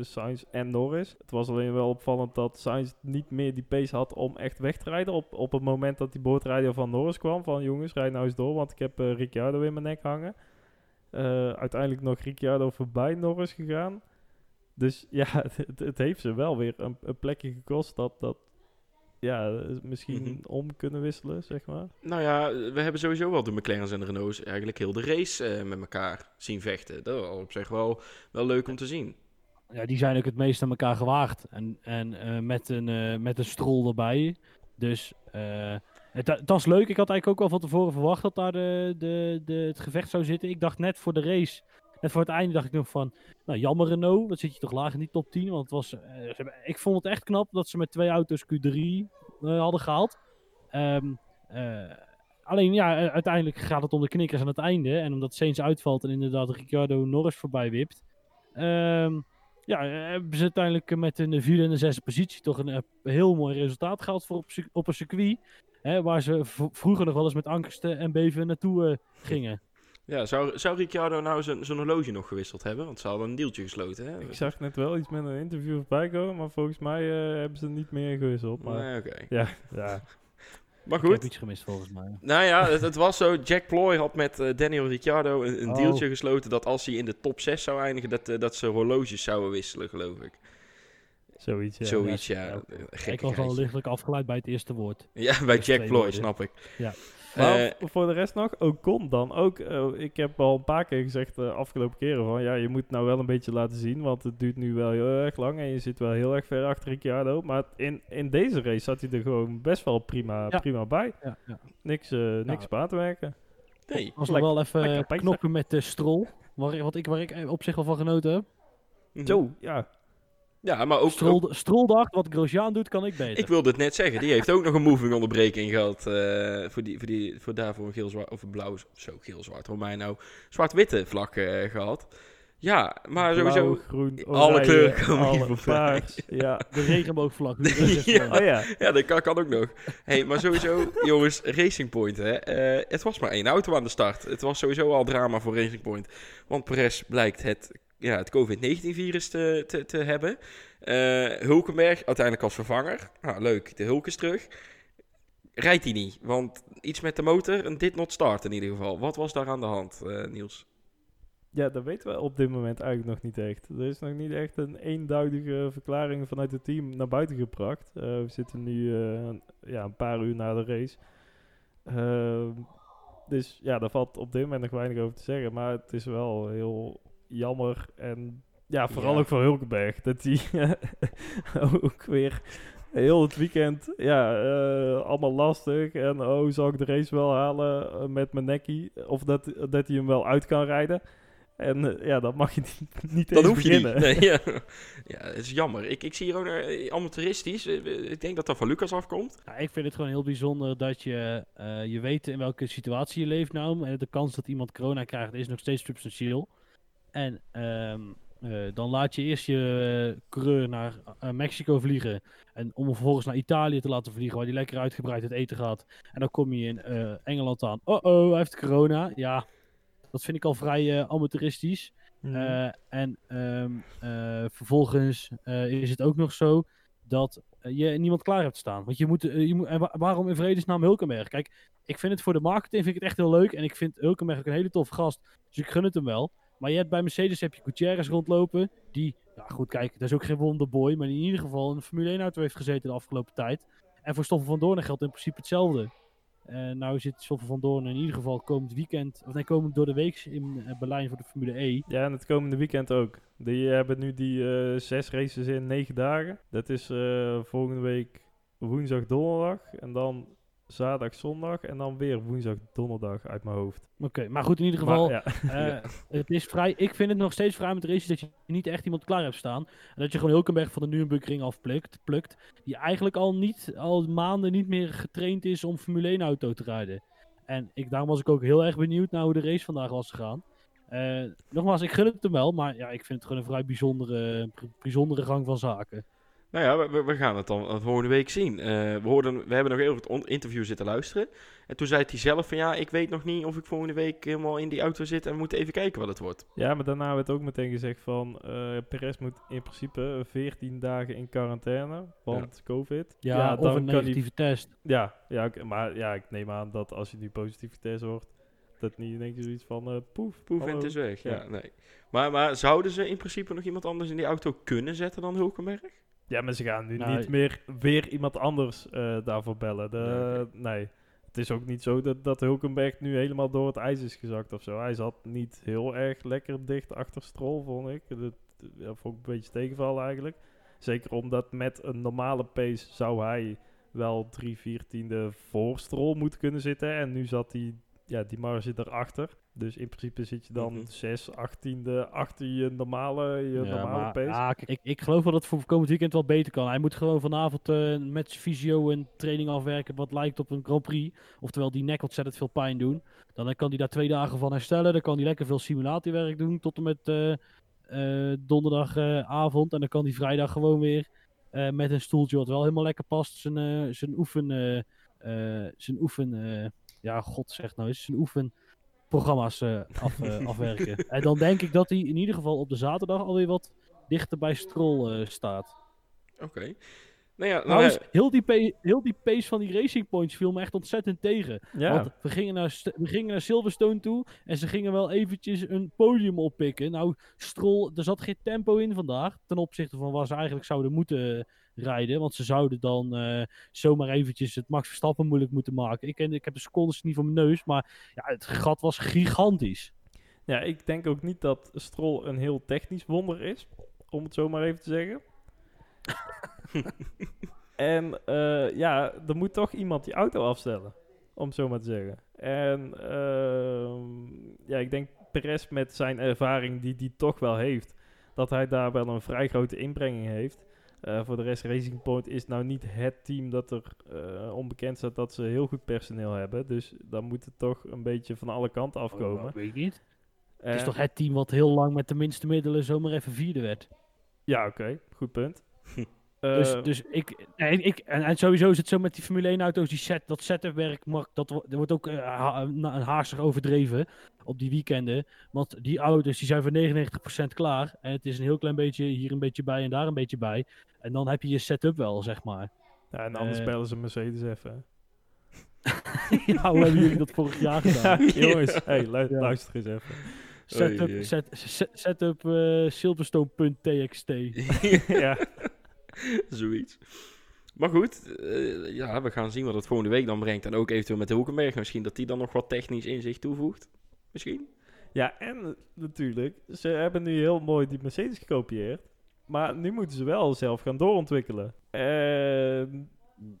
B: Sainz en Norris. Het was alleen wel opvallend dat Sainz niet meer die pace had om echt weg te rijden. Op, op het moment dat die boordrijder van Norris kwam, van jongens, rijd nou eens door, want ik heb Ricciardo in mijn nek hangen. Uiteindelijk nog Ricciardo voorbij Norris gegaan. Dus ja, het, het heeft ze wel weer een, een plekje gekost dat, dat ja, misschien
A: Mhm.
B: om kunnen wisselen, zeg maar.
A: Nou ja, we hebben sowieso wel de McLaren's en de Renault's eigenlijk heel de race eh, met elkaar zien vechten. Dat was op zich wel, wel leuk om te zien.
C: Ja, die zijn ook het meest aan elkaar gewaagd. En, en eh, met, een, eh, met een strol erbij. Dus eh, het, het was leuk. Ik had eigenlijk ook wel van tevoren verwacht dat daar de, de, de, het gevecht zou zitten. Ik dacht net voor de race. Net voor het einde dacht ik nog van. Nou, jammer Renault. Dat zit je toch laag in die top 10. Want het was, eh, ik vond het echt knap dat ze met twee auto's Q3 eh, hadden gehaald. Ehm, eh, alleen ja, uiteindelijk gaat het om de knikkers aan het einde. En omdat Sainz uitvalt en inderdaad Ricciardo Norris voorbij wipt. ehm, ja, hebben ze uiteindelijk met een vierde en een zesde positie toch een heel mooi resultaat gehaald voor op, een circuit. Hè, waar ze vroeger nog wel eens met angsten en beven naartoe gingen.
A: Ja, zou, zou Ricciardo nou zijn zijn horloge nog gewisseld hebben? Want ze hadden een deeltje gesloten, hè?
B: Ik zag net wel iets met een interview voorbij komen, maar volgens mij eh, hebben ze niet meer gewisseld. Maar
A: Nee, oké.
B: ja, ja.
A: Maar
C: Ik heb
A: goed,
C: iets gemist volgens mij.
A: nou ja, het, het was zo. Jack Ploy had met eh, Daniel Ricciardo een, een
C: Oh.
A: deeltje gesloten dat als hij in de top 6 zou eindigen, dat, eh, dat ze horloges zouden wisselen, geloof ik.
B: zoiets. Ja.
A: Zoiets, ja.
C: ja,
A: ja.
C: Ik was al lichtelijk afgeleid bij het eerste woord.
A: Ja, bij
C: Dus
A: Jack Ploy,
C: woorden.
A: snap ik.
C: Ja.
B: Maar
A: Eh,
B: voor de rest nog, Ocon dan ook. eh, ik heb al een paar keer gezegd de afgelopen keren van ja, je moet nou wel een beetje laten zien, want het duurt nu wel heel erg lang en je zit wel heel erg ver achter Ricciardo. Maar in, in deze race zat hij er gewoon best wel prima,
C: Ja.
B: prima bij.
C: Ja, ja.
B: Niks, eh niks te werken.
A: nee.
C: was nog wel even eh, knokken met de strol. Waar, wat ik, waar ik op zich wel van genoten heb.
A: Mhm.
B: Zo, ja.
A: Ja, maar ook, ook-
C: Strol, dacht, wat Grosjean doet, kan ik beter.
A: ik wilde het net zeggen, die heeft ook nog een moving onderbreking gehad. eh, voor, die, voor, die, voor daarvoor een geel-zwart, of een blauw, zo geel-zwart, hoe mij nou, zwart-witte vlak eh, gehad. Ja, maar
B: Blauw,
A: sowieso,
B: groen,
A: alle kleuren komen
B: alle
A: hier voorbij.
B: paars. Ja.
C: De regenboogvlag. is
A: Ja.
B: Oh ja.
A: Ja, dat kan, kan ook nog. hey, maar sowieso, jongens, Racing Point, hè. eh, het was maar één auto aan de start. Het was sowieso al drama voor Racing Point. Want Perez blijkt het, ja, het COVID-19-virus te, te, te hebben. Eh, Hulkenberg uiteindelijk als vervanger. Nou, leuk, de Hulk is terug. Rijdt hij niet, want iets met de motor, een did not start in ieder geval. Wat was daar aan de hand, eh, Niels?
B: Ja, dat weten we op dit moment eigenlijk nog niet echt. Er is nog niet echt een eenduidige verklaring vanuit het team naar buiten gebracht. Eh, we zitten nu ja, een paar uur na de race. Ehm, dus ja, daar valt op dit moment nog weinig over te zeggen. Maar het is wel heel jammer. En ja, vooral
A: Ja.
B: ook voor Hulkenberg. Dat hij ook weer heel het weekend, ja, eh, allemaal lastig. En oh, zal ik de race wel halen eh, met mijn nekkie? Of dat, dat hij hem wel uit kan rijden. En eh, ja, dat mag je niet, niet
A: Dat
B: eens
A: hoef je niet.
B: beginnen.
A: Nee, ja. ja, het is jammer. Ik, ik zie hier ook eh, amateuristisch. Ik denk dat dat van Lucas afkomt.
C: Ja, ik vind het gewoon heel bijzonder dat je, eh, je weet in welke situatie je leeft nou. En de kans dat iemand corona krijgt is nog steeds substantieel. En ehm, eh, dan laat je eerst je eh, coureur naar eh, Mexico vliegen. En om hem vervolgens naar Italië te laten vliegen, waar hij lekker uitgebreid het eten gaat. En dan kom je in Engeland aan. Oh oh, hij heeft corona. Ja, dat vind ik al vrij amateuristisch.
B: Mhm.
C: En ehm, eh, vervolgens is het ook nog zo dat je niemand klaar hebt staan. Want je moet, je moet en wa- waarom in vredesnaam Hulkenberg? Kijk, ik vind het voor de marketing vind ik het echt heel leuk. En ik vind Hulkenberg ook een hele toffe gast. Dus ik gun het hem wel. Maar je hebt bij Mercedes heb je Gutierrez rondlopen. Die, ja goed, kijk, dat is ook geen wonderboy. Maar in ieder geval een Formule 1 auto heeft gezeten de afgelopen tijd. En voor Stoffel van Doorn geldt in principe hetzelfde. Eh, nou zit Stoffel van Doorn in ieder geval komend weekend, of nee, komend door de week in eh, Berlijn voor de Formule E.
B: Ja, en het komende weekend ook. Die hebben nu die eh, zes races in negen dagen. Dat is eh, volgende week woensdag, donderdag. En dan zaterdag, zondag. En dan weer woensdag, donderdag uit mijn hoofd.
C: Oké, maar goed, in ieder geval,
B: Maar, ja.
C: eh, het is vrij, ik vind het nog steeds vrij met races dat je niet echt iemand klaar hebt staan. En dat je gewoon Hulkenberg van de Nürburgring afplukt, plukt, die eigenlijk al, niet, al maanden niet meer getraind is om Formule 1 auto te rijden. En ik, daarom was ik ook heel erg benieuwd naar hoe de race vandaag was gegaan. Eh, nogmaals, ik gun het hem wel, maar ja, ik vind het gewoon een vrij bijzondere, bijzondere gang van zaken.
A: Nou ja, we- gaan het dan eh, volgende week zien. Eh, we, hoorden, we hebben nog even het interview zitten luisteren. En toen zei hij zelf van ja, ik weet nog niet of ik volgende week helemaal in die auto zit. En we moeten even kijken wat het wordt.
B: ja, maar daarna werd ook meteen gezegd van... eh Perez moet in principe 14 dagen in quarantaine. Want COVID.
C: Ja, of een
B: kan
C: negatieve test.
B: Ja, ja maar ja, ik neem aan dat als je nu positieve test hoort, dat niet in één keer zoiets van eh, poef,
A: Poef en het is weg. Ja.
B: Ja.
A: nee. maar, maar zouden ze in principe nog iemand anders in die auto kunnen zetten dan Hulkenberg?
B: Ja, maar ze gaan nu
C: Nou,
B: niet meer weer iemand anders eh, daarvoor bellen. De,
A: Nee.
B: Het is ook niet zo dat, dat Hulkenberg nu helemaal door het ijs is gezakt of zo. Hij zat niet heel erg lekker dicht achter Stroll, vond ik. Dat, ja, vond ik een beetje tegenvallen eigenlijk. Zeker omdat met een normale pace zou hij wel drie viertiende voor Stroll moeten kunnen zitten. En nu zat hij, ja, die marge erachter. Dus in principe zit je dan
A: Mhm.
B: 6, 18e achter je normale, je
C: Ja,
B: normale
C: maar-
B: pace.
C: ja, kijk, ik, ik geloof wel dat het voor komend weekend wel beter kan. Hij moet gewoon vanavond eh, met zijn fysio een training afwerken wat lijkt op een Grand Prix. Oftewel, die nek ontzettend veel pijn doen. Dan kan hij daar twee dagen van herstellen. Dan kan hij lekker veel simulatiewerk doen tot en met eh, eh, donderdagavond. en dan kan hij vrijdag gewoon weer eh, met een stoeltje wat wel helemaal lekker past zijn, eh, zijn oefen... zijn oefen... eh, ja, god zeg nou eens. Zijn oefenprogramma's eh, af, eh, afwerken. En dan denk ik dat hij in ieder geval op de zaterdag alweer wat dichter bij Stroll eh, staat.
A: Oké. Nou ja, nou,
C: Trouwens, heel die, pa- heel die pace van die Racing Points viel me echt ontzettend tegen.
B: ja,
C: Want we gingen, naar, we gingen naar Silverstone toe en ze gingen wel eventjes een podium oppikken. Nou, Stroll, er zat geen tempo in vandaag ten opzichte van waar ze eigenlijk zouden moeten rijden. Want ze zouden dan eh, zomaar eventjes het Max Verstappen moeilijk moeten maken. Ik, ken, ik heb de secondes niet voor mijn neus, maar ja, het gat was gigantisch.
B: ja, ik denk ook niet dat Stroll een heel technisch wonder is, om het zo maar even te zeggen. en eh, ja, er moet toch iemand die auto afstellen, om het zo maar te zeggen. En ehm, ja, ik denk Perez met zijn ervaring die hij toch wel heeft, dat hij daar wel een vrij grote inbrenging heeft. Eh, voor de rest, Racing Point is nou niet het team dat er eh, onbekend staat dat ze heel goed personeel hebben. Dus dan moet het toch een beetje van alle kanten afkomen.
C: Oh, weet ik niet. Het is toch het team wat heel lang met de minste middelen zomaar even vierde werd.
B: Ja, oké. Goed punt. Eh,
C: Dus, dus ik, nee, ik en, en sowieso is het zo met die Formule 1 auto's, die set, dat setupwerk, mag, dat, wo- er wordt ook eh, ha- een haarstig overdreven op die weekenden. Want die auto's die zijn voor 99% klaar. En het is een heel klein beetje hier een beetje bij en daar een beetje bij. En dan heb je je setup wel, zeg maar.
B: ja, en anders
C: eh,
B: bellen ze Mercedes even.
C: ja, hoe hebben jullie dat vorig jaar gedaan?
B: Ja, jongens, hey, lu-
C: Ja.
B: luister eens even.
C: Setup, set, set- setup eh, silverstone.txt.
B: ja,
A: Zoiets. Maar goed, eh, ja, we gaan zien wat het volgende week dan brengt. En ook eventueel met Hulkenberg. Misschien dat hij dan nog wat technisch in zich toevoegt. Misschien.
B: ja, en natuurlijk, ze hebben nu heel mooi die Mercedes gekopieerd. Maar nu moeten ze wel zelf gaan doorontwikkelen. En,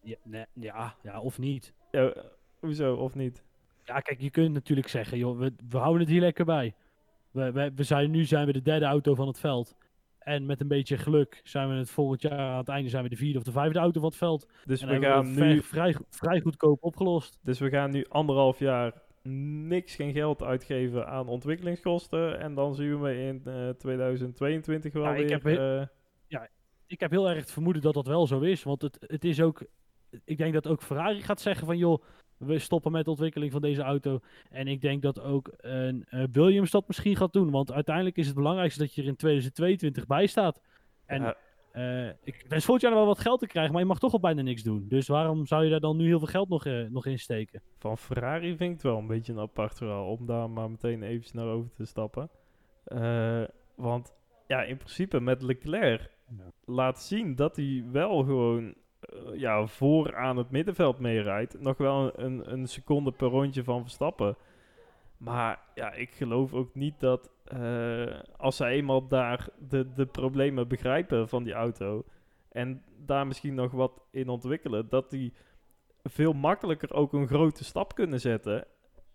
C: Ja, nee, ja, ja, of niet.
B: ja, hoezo, of niet?
C: Ja, kijk, je kunt natuurlijk zeggen, joh, we, we houden het hier lekker bij. We, we, we zijn, nu zijn we de derde auto van het veld. En met een beetje geluk zijn we het volgend jaar aan het einde zijn we de vierde of de vijfde auto van het veld.
B: Dus
C: en
B: we gaan nu
C: vrij, vrij goedkoop opgelost.
B: Dus we gaan nu anderhalf jaar niks, geen geld uitgeven aan ontwikkelingskosten. En dan zien we in eh, 2022 wel
C: Ja, ik
B: weer...
C: heb
B: eh,
C: Ik heb heel erg het vermoeden dat dat wel zo is. Want het, het is ook, ik denk dat ook Ferrari gaat zeggen van joh, we stoppen met de ontwikkeling van deze auto. En ik denk dat ook een eh, Williams dat misschien gaat doen. Want uiteindelijk is het belangrijkste dat je er in 2022 bij staat. En
B: Ja.
C: eh, ik wens volgend jaar wel wat geld te krijgen, maar je mag toch al bijna niks doen. Dus waarom zou je daar dan nu heel veel geld nog, eh, nog in steken?
B: van Ferrari vind ik het wel een beetje een apart verhaal. Om daar maar meteen eventjes naar over te stappen. Want ja, in principe met Leclerc
C: Ja.
B: laat zien dat hij wel gewoon eh, ja, voor aan het middenveld meerijdt. Nog wel een, een seconde per rondje van Verstappen. Maar ja, ik geloof ook niet dat eh, als zij eenmaal daar de, de problemen begrijpen van die auto en daar misschien nog wat in ontwikkelen, dat die veel makkelijker ook een grote stap kunnen zetten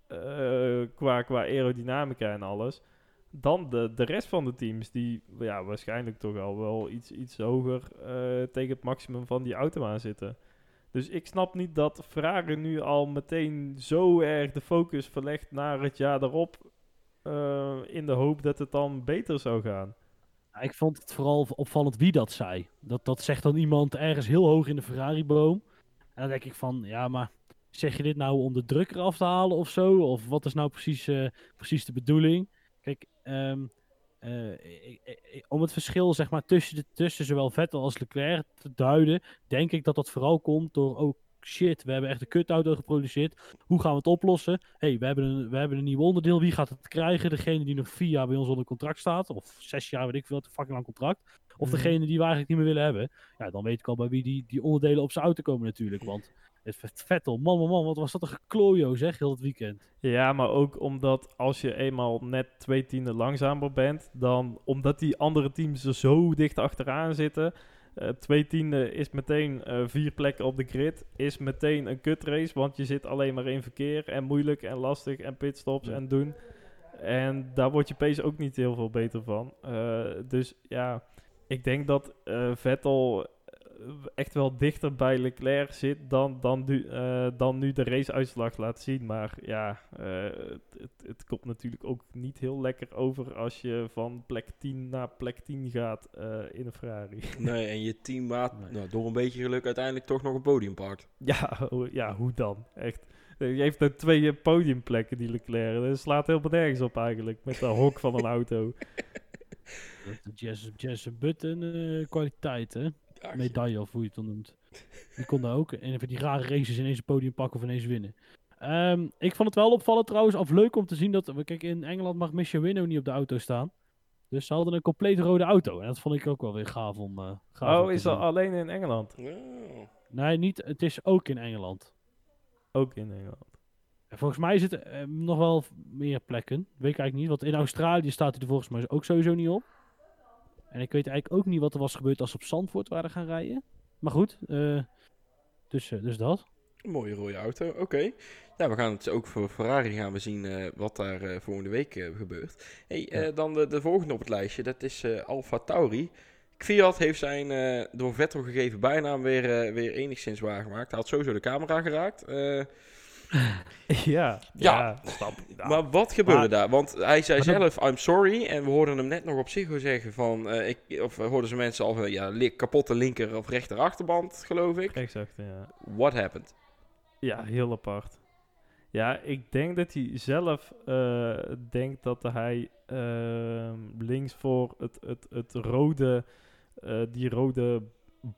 B: eh, qua, qua aerodynamica en alles dan de, de rest van de teams die ja, waarschijnlijk toch al wel iets, iets hoger eh, tegen het maximum van die auto aan zitten. Dus ik snap niet dat Ferrari nu al meteen zo erg de focus verlegt naar het jaar daarop. eh, in de hoop dat het dan beter zou gaan.
C: Ik vond het vooral opvallend wie dat zei. Dat, dat zegt dan iemand ergens heel hoog in de Ferrari-boom. En dan denk ik van, ja, maar zeg je dit nou om de druk eraf te halen of zo? Of wat is nou precies, eh, precies de bedoeling? Kijk, ehm, eh, om het verschil zeg maar, tussen, de, tussen zowel Vettel als Leclerc te duiden, denk ik dat dat vooral komt door, oh shit, we hebben echt een kutauto geproduceerd. Hoe gaan we het oplossen? hey, we, hebben een, we hebben een nieuw onderdeel. Wie gaat het krijgen? Degene die nog vier jaar bij ons onder contract staat, of zes jaar, weet ik veel, een fucking lang contract. Of
B: Mhm.
C: degene die we eigenlijk niet meer willen hebben. Ja, dan weet ik al bij wie die, die onderdelen op zijn auto komen natuurlijk. Want het Vet- Vettel, man, man, man, wat was dat een geklojo zeg, heel het weekend.
B: Ja, maar ook omdat als je eenmaal net twee tienden langzamer bent, dan omdat die andere teams er zo dicht achteraan zitten. eh, twee tienden is meteen eh, vier plekken op de grid. Is meteen een kutrace, want je zit alleen maar in verkeer en moeilijk en lastig en pitstops
C: Ja.
B: en doen. En daar wordt je pace ook niet heel veel beter van. Eh, dus ja, ik denk dat Vettel echt wel dichter bij Leclerc zit dan, dan, nu, eh, dan nu de raceuitslag laat zien. Maar ja, eh, het, het, het komt natuurlijk ook niet heel lekker over als je van plek 10 naar plek 10 gaat eh, in een Ferrari.
A: Nee, en je teammaat
C: Nee.
A: nou, door een beetje geluk uiteindelijk toch nog een podium pakt.
B: Ja, ja, hoe dan? Echt. Je heeft er twee podiumplekken, die Leclerc. Dat slaat helemaal nergens op eigenlijk, met de hok van een auto.
C: De Jess, Jess Button eh, kwaliteit, hè? Medaille, of hoe je het dan noemt. Die kon daar ook en even die rare races ineens een podium pakken of ineens winnen. Ehm, ik vond het wel opvallend trouwens, of leuk om te zien dat... Kijk, in Engeland mag Michel Winnow niet op de auto staan. Dus ze hadden een compleet rode auto. En dat vond ik ook wel weer gaaf om, eh gaaf om
B: Oh,
C: te
B: is dat alleen in Engeland?
A: Oh.
C: Nee, niet, het is ook in Engeland.
B: Ook in Engeland.
C: En volgens mij is het eh, nog wel meer plekken. Weet ik eigenlijk niet. Want in Australië staat hij er volgens mij ook sowieso niet op. En ik weet eigenlijk ook niet wat er was gebeurd als ze op Zandvoort waren gaan rijden. Maar goed, eh, dus, eh, dus dat.
A: Een mooie rode auto, oké. Ja, we gaan het ook voor Ferrari gaan we zien eh, wat daar volgende week gebeurt. Hey,
C: Ja.
A: dan de, de volgende op het lijstje, dat is Alfa Tauri. Fiat heeft zijn door Vettel gegeven bijnaam weer, weer enigszins waargemaakt. Hij had sowieso de camera geraakt. Eh,
B: ja,
A: Ja. Maar wat gebeurde
C: Maar-
A: daar? Want hij zei
C: dan-
A: zelf, I'm sorry. En we hoorden hem net nog op Psycho zeggen van... eh, ik, of we hoorden ze mensen al van, ja, li- kapotte linker of rechter achterband, geloof ik.
B: Rechtsachter, ja.
A: What happened?
B: Ja, heel apart. Ja, ik denk dat hij zelf eh, denkt dat hij ehm, links voor het, het, het rode, eh, die rode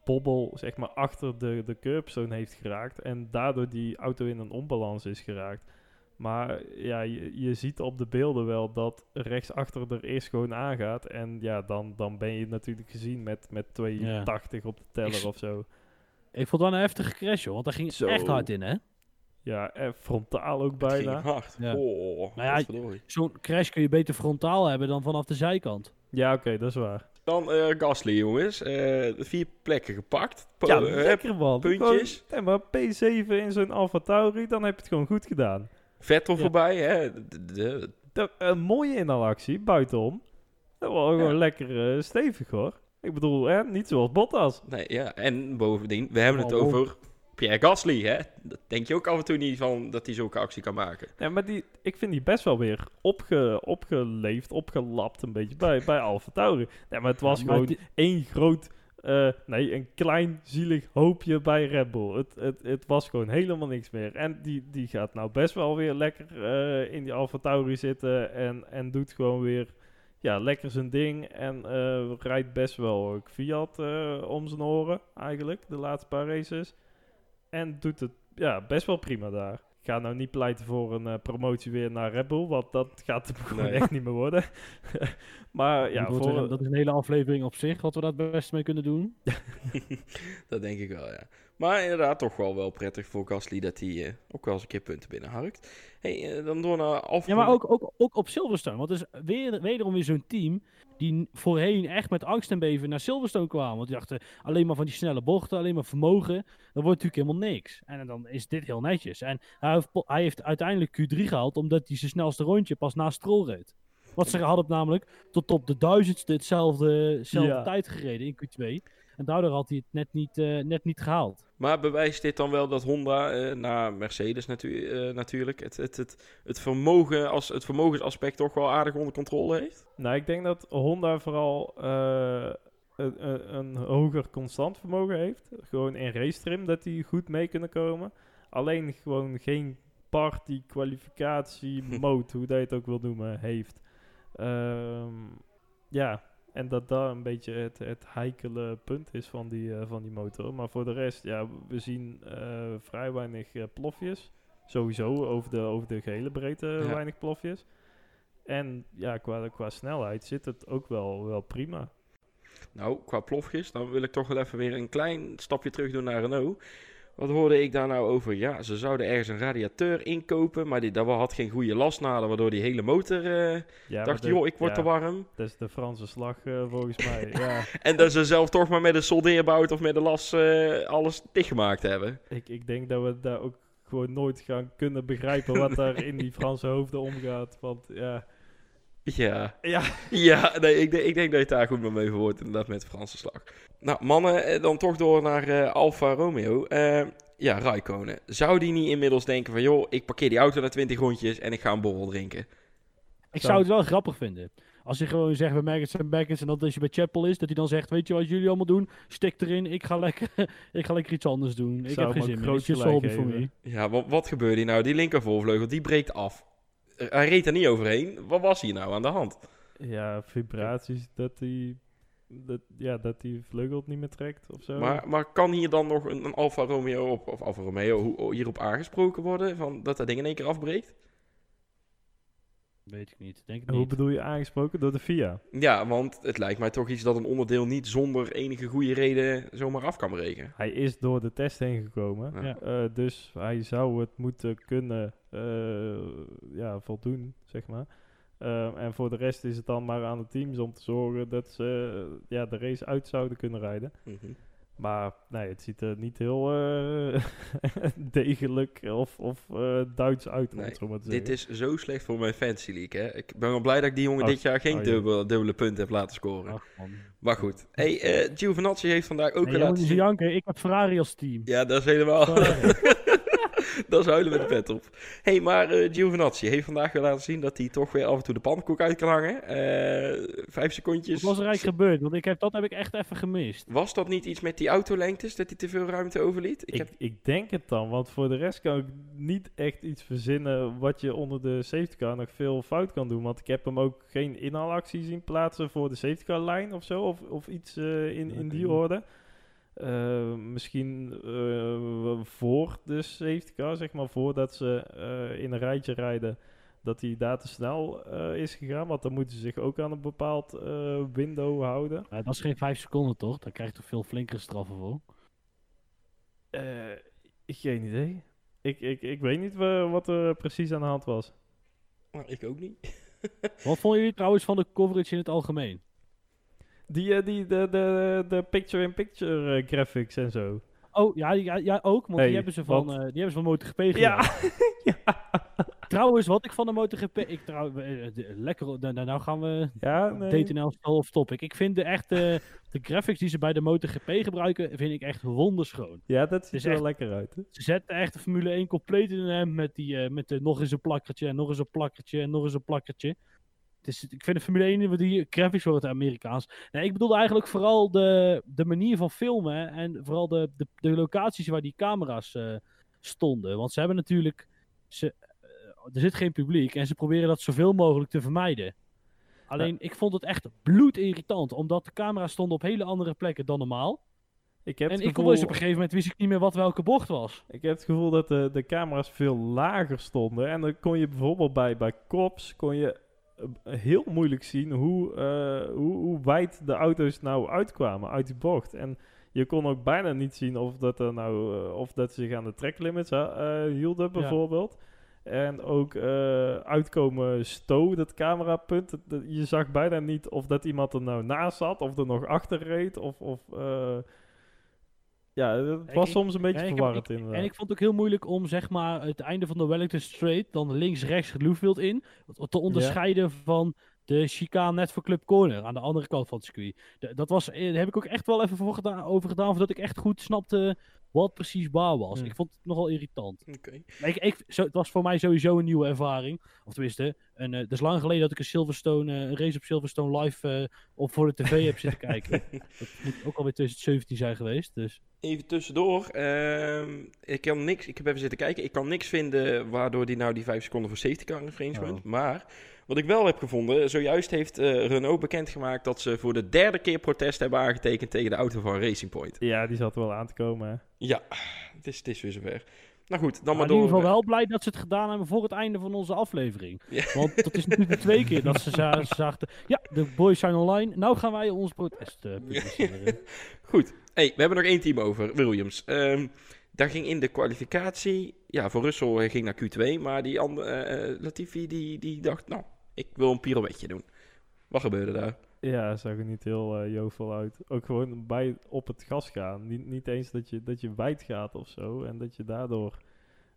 B: bobbel, zeg maar, achter de, de curbstone heeft geraakt. En daardoor die auto in een onbalans is geraakt. Maar ja, je, je ziet op de beelden wel dat rechtsachter er eerst gewoon aangaat. En ja, dan, dan ben je natuurlijk gezien met, met 82 op de teller of zo.
C: Ik vond het wel een heftige crash, hoor. Want daar ging
B: Zo.
C: echt hard in, hè?
B: Ja, en frontaal ook
A: Het ging
B: bijna.
A: hard.
C: Ja.
A: Oh,
C: Nou ja. Zo'n crash kun je beter frontaal hebben dan vanaf de zijkant.
B: Ja, oké, dat is waar.
A: Dan eh Gasly, jongens. Eh, vier plekken gepakt. Po-
B: Ja,
A: eh,
B: lekker man.
A: puntjes.
B: Gewoon, nee, maar P7 in zo'n Alfa Tauri, dan heb je het gewoon goed gedaan.
A: Vettel
C: Ja.
A: voorbij, hè. De-
B: een mooie inhalactie, buitenom. Dat was gewoon
A: Ja.
B: lekker stevig hoor. Ik bedoel, hè, niet zoals Bottas.
A: nee, ja. En bovendien, we hebben het
C: Oh,
A: over Pierre Gasly, hè. Dat denk je ook af en toe niet van dat hij zulke actie kan maken.
B: Ja, maar die, ik vind die best wel weer opge, opgeleefd, opgelapt een beetje bij, bij Alfa Tauri. Ja, maar het was
C: Ja, maar
B: gewoon één groot, eh, nee, een klein zielig hoopje bij Red Bull. Het, het, het was gewoon helemaal niks meer. En die, die gaat nou best wel weer lekker eh, in die Alfa Tauri zitten en, en doet gewoon weer ja, lekker zijn ding. En eh, rijdt best wel ook Fiat eh, om zijn oren eigenlijk, de laatste paar races. En doet het ja, best wel prima daar. Ik ga nou niet pleiten voor een eh, promotie weer naar Red Bull, want dat gaat hem gewoon
A: Nee.
B: echt niet meer worden. maar ja, voor,
C: weer dat is een hele aflevering op zich, wat we daar het beste mee kunnen doen.
A: dat denk ik wel, ja. Maar inderdaad, toch wel wel prettig voor Gasly dat hij eh, ook wel eens een keer punten binnenharkt. hey, eh, dan door naar Alfa.
C: Ja, maar ook, ook, ook op Silverstone. Want het is weer, wederom weer zo'n team die voorheen echt met angst en beven naar Silverstone kwamen. Want die dachten alleen maar van die snelle bochten, alleen maar vermogen. Dan wordt natuurlijk helemaal niks. En dan is dit heel netjes. En hij heeft, hij heeft uiteindelijk Q3 gehaald omdat hij zijn snelste rondje pas na Stroll reed. Want ze hadden namelijk tot op de duizendste hetzelfde, hetzelfde
B: Ja.
C: tijd gereden in Q2. En daardoor had hij het net niet, eh, net niet gehaald.
A: Maar bewijst dit dan wel dat Honda, eh na Mercedes natu- eh, natuurlijk, het, het, het, het, vermogen als, het vermogensaspect toch wel aardig onder controle heeft?
B: Nou, ik denk dat Honda vooral eh, een, een, een hoger constant vermogen heeft. Gewoon in race trim dat die goed mee kunnen komen. Alleen gewoon geen party, kwalificatie, mode, hoe dat je het ook wil noemen, heeft. Ehm, ja, en dat dat een beetje het, het heikele punt is van die, eh, van die motor. Maar voor de rest, ja, we zien eh, vrij weinig eh, plofjes. Sowieso over de, over de gehele breedte
A: Ja.
B: weinig plofjes. En ja, qua, qua snelheid zit het ook wel, wel prima.
A: Nou, qua plofjes, dan wil ik toch wel even weer een klein stapje terug doen naar Renault. Wat hoorde ik daar nou over? Ja, ze zouden ergens een radiateur inkopen, maar die, dat had geen goede lasnader, waardoor die hele motor eh,
B: Ja,
A: dacht,
B: de-
A: joh, ik word
B: ja,
A: te warm.
B: Dat is de Franse slag eh, volgens mij. ja,
A: En dat ze zelf toch maar met een soldeerbout of met een las eh, alles dichtgemaakt hebben.
B: ik, ik denk dat we daar ook gewoon nooit gaan kunnen begrijpen wat daar in die Franse hoofden omgaat. Want ja,
A: Ja,
B: Ja.
A: ja nee, ik, denk- ik denk dat je het daar goed mee verwoordt, inderdaad, met de Franse slag. Nou, mannen, eh, dan toch door naar eh, Alfa Romeo. Eh, ja, Raikkonen. Zou die niet inmiddels denken van, joh, ik parkeer die auto na 20 rondjes en ik ga een borrel drinken?
C: Ik
B: Zo.
C: zou het wel grappig vinden. Als hij gewoon zegt bij Maggots en Baggins en dat als je bij Chapel is, dat hij dan zegt, weet je wat jullie allemaal doen? Stik erin, ik ga lekker, ik ga lekker iets anders doen. Ik
B: Zou
C: heb geen zin meer.
B: geven.
C: me.
A: Ja, wat, wat gebeurde hier nou? Die linker voorvleugel, die breekt af. Hij reed er niet overheen. Wat was hier nou aan de hand?
B: Ja, vibraties dat die, dat, ja, dat die vleugel het niet meer trekt of zo.
A: Maar, maar kan hier dan nog een, een Alfa Romeo op, of Alfa Romeo hoe- hierop aangesproken worden? Van dat dat ding in één keer afbreekt?
C: Weet ik niet, denk ik
B: Hoe
C: niet.
B: bedoel je aangesproken? Door de FIA?
A: Ja, want het lijkt mij toch iets dat een onderdeel niet zonder enige goede reden zomaar af kan breken.
B: Hij is door de test heen gekomen.
A: Ja.
B: Eh, dus hij zou het moeten kunnen ja, voldoen, zeg maar. Eh, en voor de rest is het dan maar aan de teams om te zorgen dat ze eh, ja, de race uit zouden kunnen rijden.
A: Mhm.
B: Maar nee, het ziet er niet heel eh, degelijk of, of eh, Duits uit, om
A: Nee,
B: het zo maar te
A: Dit is zo slecht voor mijn fantasy league, hè. Ik ben wel blij dat ik die jongen
B: Oh,
A: dit jaar geen
B: oh,
A: dubbele, dubbele punten heb laten scoren.
C: Ach, man.
A: Maar goed. Hey, eh Giovinazzi heeft vandaag ook
C: Nee,
A: weer laten zien...
C: janken, ik heb Ferrari als team.
A: Ja, dat is helemaal... Dat is huilen met de pet op. hey, maar eh Giovinazzi heeft vandaag weer laten zien dat hij toch weer af en toe de pannenkoek uit kan hangen. Eh, vijf secondjes.
C: Wat was er eigenlijk gebeurd? Want ik heb, dat heb ik echt even gemist.
A: Was dat niet iets met die autolengtes, dat hij te veel ruimte overliet? Ik
B: Ik,
A: heb...
B: ik denk het dan, want voor de rest kan ik niet echt iets verzinnen wat je onder de safety car nog veel fout kan doen. Want ik heb hem ook geen inhaalactie zien plaatsen voor de safety car lijn of zo, of, of iets eh, in, in die orde. Eh, misschien eh, voor de safety car, zeg maar, voordat ze eh, in een rijtje rijden, dat hij daar te snel eh, is gegaan. Want dan moeten ze zich ook aan een bepaald eh, window houden.
C: Dat is geen vijf seconden toch? Daar krijg je toch veel flinkere straffen voor?
B: Eh, geen idee. Ik, ik, ik weet niet wa- wat er precies aan de hand was.
A: Nou, ik ook niet.
C: Wat vonden jullie trouwens van de coverage in het algemeen?
B: Die, eh, die, de, de, de picture-in-picture eh, graphics en zo.
C: Oh, ja, ja, ja ook, want
B: Hey,
C: die hebben ze van, eh, die hebben ze van MotoGP gedaan.
B: Ja,
C: Trouwens, wat ik van de MotoGP... Ik trouw, de- lekker, nou, nou gaan we
B: ja nee.
C: DTNL of topic. Ik vind de echte de graphics die ze bij de MotoGP gebruiken, vind ik echt wonderschoon.
B: Ja, dat ziet er wel
C: echt-
B: lekker uit. Hè?
C: Ze zetten echt de Formule 1 compleet in hem met, die, met de nog eens een plakkertje en nog eens een plakkertje en nog eens een plakkertje. Ik vind de Formule 1 wat die graphics worden Amerikaans. Nee, ik bedoelde eigenlijk vooral de, de manier van filmen en vooral de, de, de locaties waar die camera's eh, stonden. Want ze hebben natuurlijk, ze, eh, er zit geen publiek en ze proberen dat zoveel mogelijk te vermijden. Alleen, ik vond het echt bloedirritant, omdat de camera's stonden op hele andere plekken dan normaal.
B: Ik heb,
C: En
B: het
C: ik
B: gevoel,
C: dus op een gegeven moment wist ik niet meer wat welke bocht was.
B: ik heb het gevoel dat de, de camera's veel lager stonden. En dan kon je bijvoorbeeld bij, bij Cops kon je eh, heel moeilijk zien hoe, eh, hoe, hoe wijd de auto's nou uitkwamen uit die bocht. En je kon ook bijna niet zien of dat, er nou, eh, of dat ze zich aan de tracklimits eh, hielden, bijvoorbeeld. En ook eh, uitkomen stow, dat camerapunt. dat- dat- je zag bijna niet of dat iemand er nou naast zat, of er nog achter reed. Of, of eh, ja, het was
C: ik-
B: soms een beetje verwarrend inderdaad.
C: En ik vond het ook heel moeilijk om zeg maar het einde van de Wellington Straight dan links-rechts het Louvfield in te onderscheiden van de chicane net voor Club Corner aan de andere kant van het circuit. De- dat was, eh, daar heb ik ook echt wel even voor gedaan, over gedaan, voordat ik echt goed snapte wat precies waar was.
B: Hmm.
C: Ik vond het nogal irritant.
A: Oké.
C: Ik, ik, zo, het was voor mij sowieso een nieuwe ervaring. Of tenminste, een, eh, het is lang geleden dat ik een Silverstone, eh, een race op Silverstone live op voor de tv heb zitten kijken. Dat moet ook alweer 2017 zijn geweest. Dus.
A: Even tussendoor. ehm, ik, kan niks, ik heb even zitten kijken. Ik kan niks vinden waardoor die nou die 5 seconden voor safety car infringement.
C: Oh.
A: Maar wat ik wel heb gevonden. Zojuist heeft eh, Renault bekendgemaakt dat ze voor de derde keer protest hebben aangetekend tegen de auto van Racing Point.
B: Ja, die zat wel aan te komen. hè.
A: Ja, het is, het is weer zover. Nou goed, dan
C: Maar
A: maar
C: in ieder
A: door.
C: geval wel blij dat ze het gedaan hebben voor het einde van onze aflevering.
A: Ja.
C: Want dat is natuurlijk de twee keer dat ze za- zagen... Ja, de boys zijn online. Nou gaan wij ons protest eh, publiceren.
A: Goed. Hey, we hebben nog één team over, Williams. Ehm, daar ging in de kwalificatie... Ja, voor Russell ging naar Q2, maar die andere, eh, Latifi die, die dacht... Nou, ik wil een pirouetje doen. Wat gebeurde daar?
B: Ja, zag er niet heel jovel uit. Ook gewoon bij op het gas gaan. Niet, niet eens dat je, dat je wijd gaat of zo. En dat je daardoor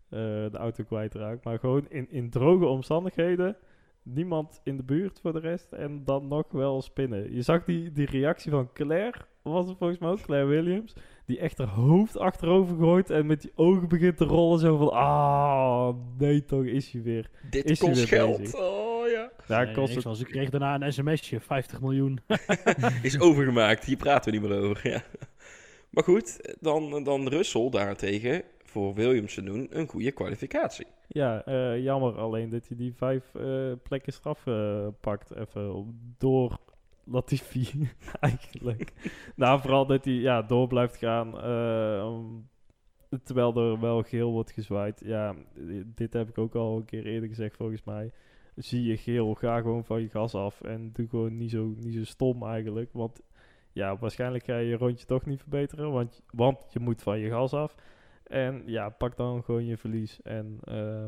B: eh, de auto kwijtraakt. Maar gewoon in, in droge omstandigheden niemand in de buurt voor de rest. En dan nog wel spinnen. Je zag die, die reactie van Claire, was het volgens mij ook, Claire Williams. Die echt haar hoofd achterover gooit en met die ogen begint te rollen. Zo van, ah, nee toch, is hij weer.
A: Dit
B: Is
A: kost
B: weer
A: geld.
B: bezig?
A: Oh ja.
B: Ja,
C: Nee,
B: kost het.
C: Ik kreeg daarna een sms'je, 50 miljoen.
A: Is overgemaakt. Hier praten we niet meer over. Ja. Maar goed, dan, dan Russell daarentegen voor Williams te doen een goede kwalificatie.
B: Ja, eh, jammer alleen dat hij die vijf eh, plekken straf eh, pakt. Even op- door Latifi, eigenlijk. nou, vooral dat hij ja, door blijft gaan. eh, terwijl er wel geel wordt gezwaaid. Ja, dit heb ik ook al een keer eerder gezegd volgens mij. Zie je geel, ga gewoon van je gas af. En doe gewoon niet zo, niet zo stom eigenlijk. Want ja, waarschijnlijk ga je je rondje toch niet verbeteren. Want, want je moet van je gas af. En ja, pak dan gewoon je verlies. En eh,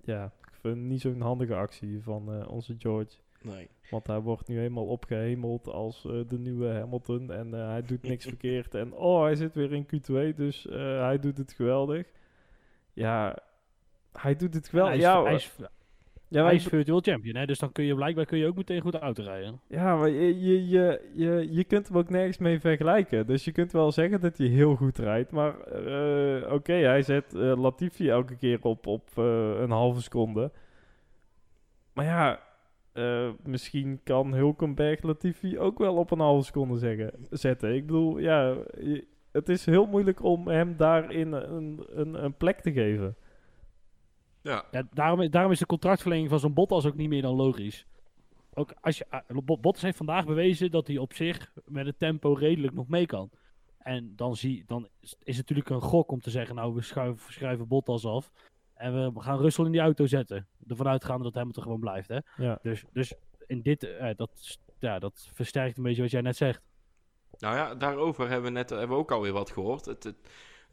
B: ja, ik vind het niet zo'n handige actie van eh, onze George.
A: Nee.
B: Want hij wordt nu helemaal opgehemeld als eh, de nieuwe Hamilton. En hij doet niks verkeerd. En oh, hij zit weer in Q2, dus hij doet het geweldig. Ja, hij doet het
C: Hij is,
B: Ja,
C: hij is,
B: ja,
C: hij is virtual champion, hè? dus dan kun je blijkbaar kun je ook meteen goed auto rijden.
B: Ja, maar je, je, je, je, je kunt hem ook nergens mee vergelijken. Dus je kunt wel zeggen dat hij heel goed rijdt. Maar eh, oké, hij zet eh, Latifi elke keer op, op eh, een halve seconde. Maar ja, misschien kan Hulkenberg Latifi ook wel op een halve seconde zeggen, zetten. Ik bedoel, ja, het is heel moeilijk om hem daarin een, een, een plek te geven.
A: Ja.
C: Ja, daarom, daarom is de contractverlenging van zo'n Bottas ook niet meer dan logisch. Ook als je, Bot- Bottas heeft vandaag bewezen dat hij op zich met het tempo redelijk nog mee kan. En dan, zie, dan is het natuurlijk een gok om te zeggen, nou we schuiven, schrijven Bottas af. En we gaan Russell in die auto zetten. Ervan uitgaande dat Hamilton gewoon blijft. Hè?
B: Ja.
C: Dus, dus in dit, eh, dat, ja, dat versterkt een beetje wat jij net zegt.
A: Nou ja, daarover hebben we net hebben we ook alweer wat gehoord. Het, het,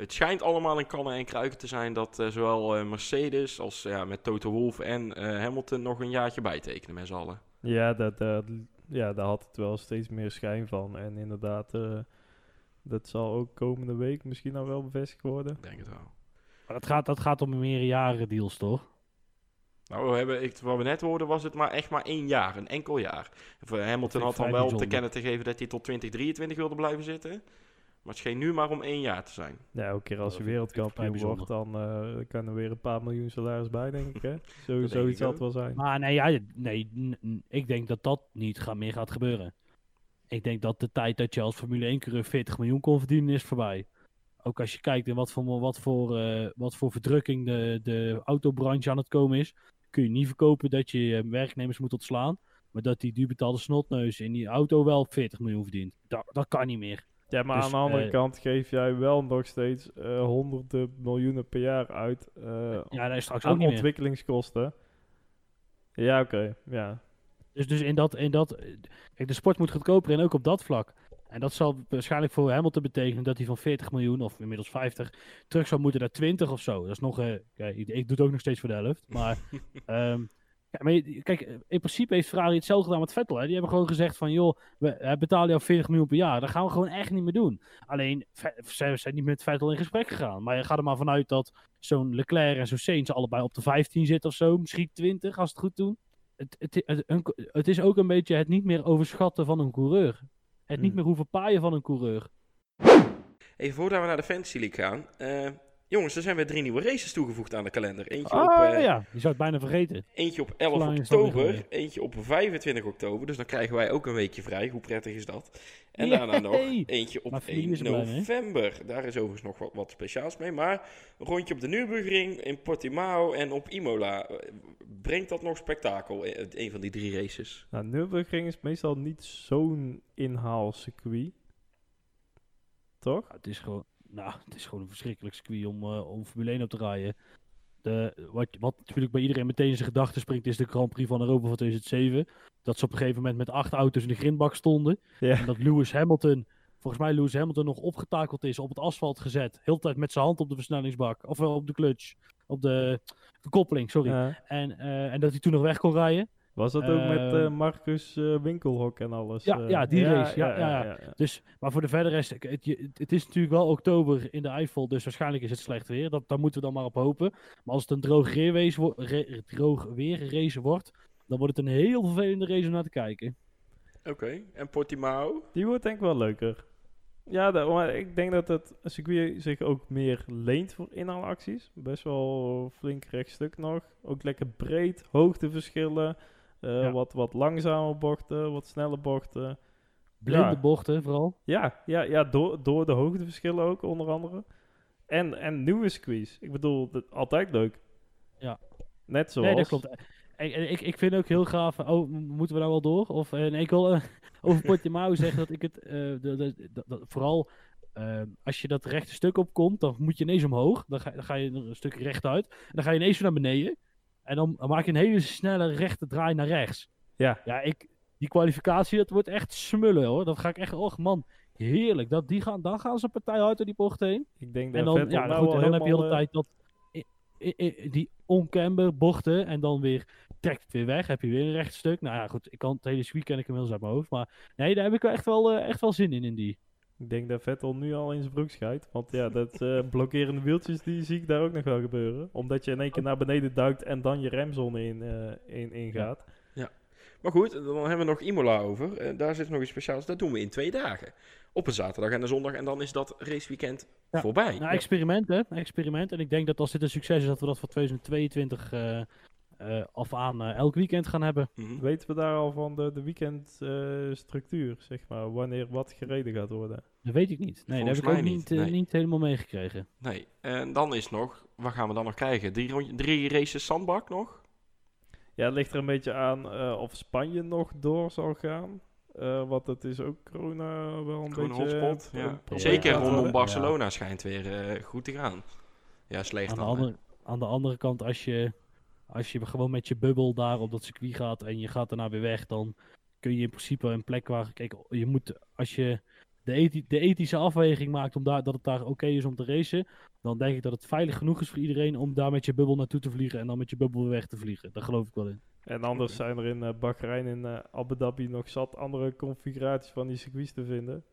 A: het schijnt allemaal in kannen en kruiken te zijn dat eh, zowel eh, Mercedes als ja, met Toto Wolff en eh, Hamilton nog een jaartje bijtekenen met z'n allen.
B: Ja, dat, dat, ja, daar had het wel steeds meer schijn van. En inderdaad, eh, dat zal ook komende week misschien al wel bevestigd worden.
A: Ik denk het wel.
C: Maar dat gaat, dat gaat om meerdere jaren deals, toch?
A: Nou, we hebben, ik, wat we net hoorden was het maar echt maar één jaar, een enkel jaar. Voor Hamilton had dan wel te kennen te geven dat hij tot 2023 wilde blijven zitten. Maar het scheen nu maar om één jaar te zijn.
B: Ja, elke keer als je wereldkampioen wordt, dan eh, kan er weer een paar miljoen salaris bij, denk ik. Hè? Zo,
A: denk
B: zoiets
A: ik
B: zal
A: ook.
B: het wel zijn.
C: Maar nee, ja, nee ik denk dat dat niet ga, meer gaat gebeuren. Ik denk dat de tijd dat je als Formule 1-coureur 40 miljoen kon verdienen is voorbij. Ook als je kijkt in wat voor, wat voor, eh, wat voor verdrukking de, de autobranche aan het komen is, kun je niet verkopen dat je eh, werknemers moet ontslaan, maar dat die duurbetaalde snotneus in die auto wel 40 miljoen verdient. Dat, dat kan niet meer.
B: Ja, maar
C: Dus,
B: aan de andere
C: eh,
B: kant geef jij wel nog steeds eh, honderden miljoenen per jaar uit eh,
C: Ja, dat is straks ook
B: ontwikkelingskosten. Ja, oké. Ja.
C: Dus, dus in dat, in dat. Kijk, de sport moet goedkoper en ook op dat vlak. En dat zal waarschijnlijk voor Hamilton betekenen dat hij van 40 miljoen, of inmiddels 50, terug zou moeten naar 20 of zo. Dat is nog. kijk, ik, ik doe het ook nog steeds voor de helft. Maar. ehm, ja, maar je- kijk, in principe heeft Ferrari hetzelfde gedaan met Vettel. Hè. Die hebben gewoon gezegd van, joh, we eh, betalen jou 40 miljoen per jaar. Dat gaan we gewoon echt niet meer doen. Alleen, ze zijn niet met Vettel in gesprek gegaan. Maar je gaat er maar vanuit dat zo'n Leclerc en zo'n Sainz allebei op de 15 zitten of zo. Misschien 20, als het goed doen het, het, het, een- het is ook een beetje het niet meer overschatten van een coureur. Het niet
B: Hmm.
C: meer hoeven paaien van een coureur.
A: Even voordat we naar de Fantasy League gaan. eh, jongens, er zijn weer drie nieuwe races toegevoegd aan de kalender. Eentje, op,
C: Ah
A: eh,
C: ja, je zou het bijna vergeten.
A: eentje op 11
C: lang is dat weer
A: oktober, eentje op 25 oktober. Dus dan krijgen wij ook een weekje vrij. Hoe prettig is dat? En
C: Yay!
A: daarna nog eentje op
C: Maar familie
A: 1
C: is er blij mee.
A: november. Daar is overigens nog wat, wat speciaals mee. Maar een rondje op de Nürburgring, in Portimao en op Imola. Brengt dat nog spektakel, eh, een van die drie races?
B: Nou, Nürburgring is meestal niet zo'n inhaalcircuit. Toch?
C: Ja, het, is gewoon, nou, het is gewoon een verschrikkelijk circuit om, eh, om Formule 1 op te rijden. De, wat, wat natuurlijk bij iedereen meteen in zijn gedachten springt, is de Grand Prix van Europa van 2007. Dat ze op een gegeven moment met acht auto's in de grindbak stonden.
B: Ja.
C: En dat Lewis Hamilton, volgens mij Lewis Hamilton nog opgetakeld is, op het asfalt gezet. Heel de tijd met zijn hand op de versnellingsbak. Of wel op de clutch. Op de, de koppeling, sorry.
B: Ja.
C: En, eh, en dat hij toen nog weg kon rijden.
B: Was dat ook met eh,
C: Ehm,
B: Marcus eh, Winkelhok en alles?
C: Ja,
B: eh?
C: ja, die race, ja, ja, ja. Dus, maar voor de verdere rest, het, is natuurlijk wel oktober in de Eifel, dus waarschijnlijk is het slecht weer. Dat, daar moeten we dan maar op hopen. Maar als het een droog, re- droog weer race wordt, dan wordt het een heel vervelende race om naar te kijken.
A: Oké, en Portimao?
B: Die wordt denk ik wel leuker. Ja, maar ik denk dat het circuit zich ook meer leent voor inhaalacties. Best wel flink rechtstuk nog. Ook lekker breed, hoogteverschillen. Eh,
C: Ja.
B: wat, wat langzame bochten, wat snelle bochten.
C: Blinde
B: Ja.
C: bochten vooral.
B: Ja, ja, ja door, door de hoogteverschillen ook onder andere. En, en nieuwe squeeze. Ik bedoel, dat, altijd leuk.
C: Ja.
B: Net zoals...
C: Nee, dat klopt. En ik, ik vind ook heel gaaf. Oh, moeten we nou wel door? Of eh, nee, ik wil eh, over Portimao zeggen dat ik het de, de, vooral als je dat rechte stuk opkomt, dan moet je ineens omhoog. Dan ga, dan ga je een stuk rechtuit. En dan ga je ineens weer naar beneden. En dan maak je een hele snelle rechte draai naar rechts.
B: Ja.
C: Ja, ik, die kwalificatie, dat wordt echt smullen hoor. Dat ga ik echt, och man, heerlijk. Dat, die gaan, dan gaan ze een partij uit door die bocht heen.
B: Ik denk dat
C: En dan,
B: Vettel
C: ja,
B: nou
C: goed, en dan heb je de hele
B: eh,
C: tijd dat, i- i- i- die oncamber bochten en dan weer trekt het weer weg. Heb je weer een rechtstuk. Nou ja, goed, ik kan het hele circuit ken ik inmiddels uit mijn hoofd. Maar nee, daar heb ik wel echt wel, eh, echt wel zin in, in die.
B: Ik denk dat Vettel nu al in zijn broek schijt. Want ja, dat eh, blokkerende wieltjes, die zie ik daar ook nog wel gebeuren. Omdat je in één keer naar beneden duikt en dan je remzone in, eh in, ingaat.
A: Maar goed, dan hebben we nog Imola over. Eh, daar zit nog iets speciaals. Dat doen we in twee dagen. Op een zaterdag en een zondag. En dan is dat raceweekend
C: Ja.
A: voorbij.
C: Nou, experiment hè, experiment. En ik denk dat als dit een succes is, dat we dat voor 2022 eh, eh, af aan eh, elk weekend gaan hebben.
A: Mhm.
B: Weten we daar al van de, de weekendstructuur, zeg maar, wanneer wat gereden gaat worden?
C: Dat weet ik niet. Nee,
A: Volgens
C: dat heb ik ook
A: niet,
C: niet, eh,
A: nee.
C: niet helemaal meegekregen.
A: Nee, en dan is nog... Wat gaan we dan nog krijgen? Drie, drie races Sandbak nog?
B: Ja, het ligt er een beetje aan eh, of Spanje nog door zal gaan. Eh, want het is ook corona wel een
A: Corona
B: beetje...
A: hotspot,
B: een
A: ja. Zeker rondom. Barcelona schijnt weer eh, goed te gaan. Ja, slecht
C: Aan de,
A: dan.
C: andere, aan de andere kant, als je, als je gewoon met je bubbel daar op dat circuit gaat en je gaat daarna weer weg, dan kun je in principe een plek waar. Kijk, je moet als je de, de ethische afweging maakt om daar, dat het daar oké is om te racen, dan denk ik dat het veilig genoeg is voor iedereen om daar met je bubbel naartoe te vliegen en dan met je bubbel weer weg te vliegen. Daar geloof ik wel in.
B: En anders zijn er in eh Bahrein en eh, Abu Dhabi nog zat andere configuraties van die circuits te vinden.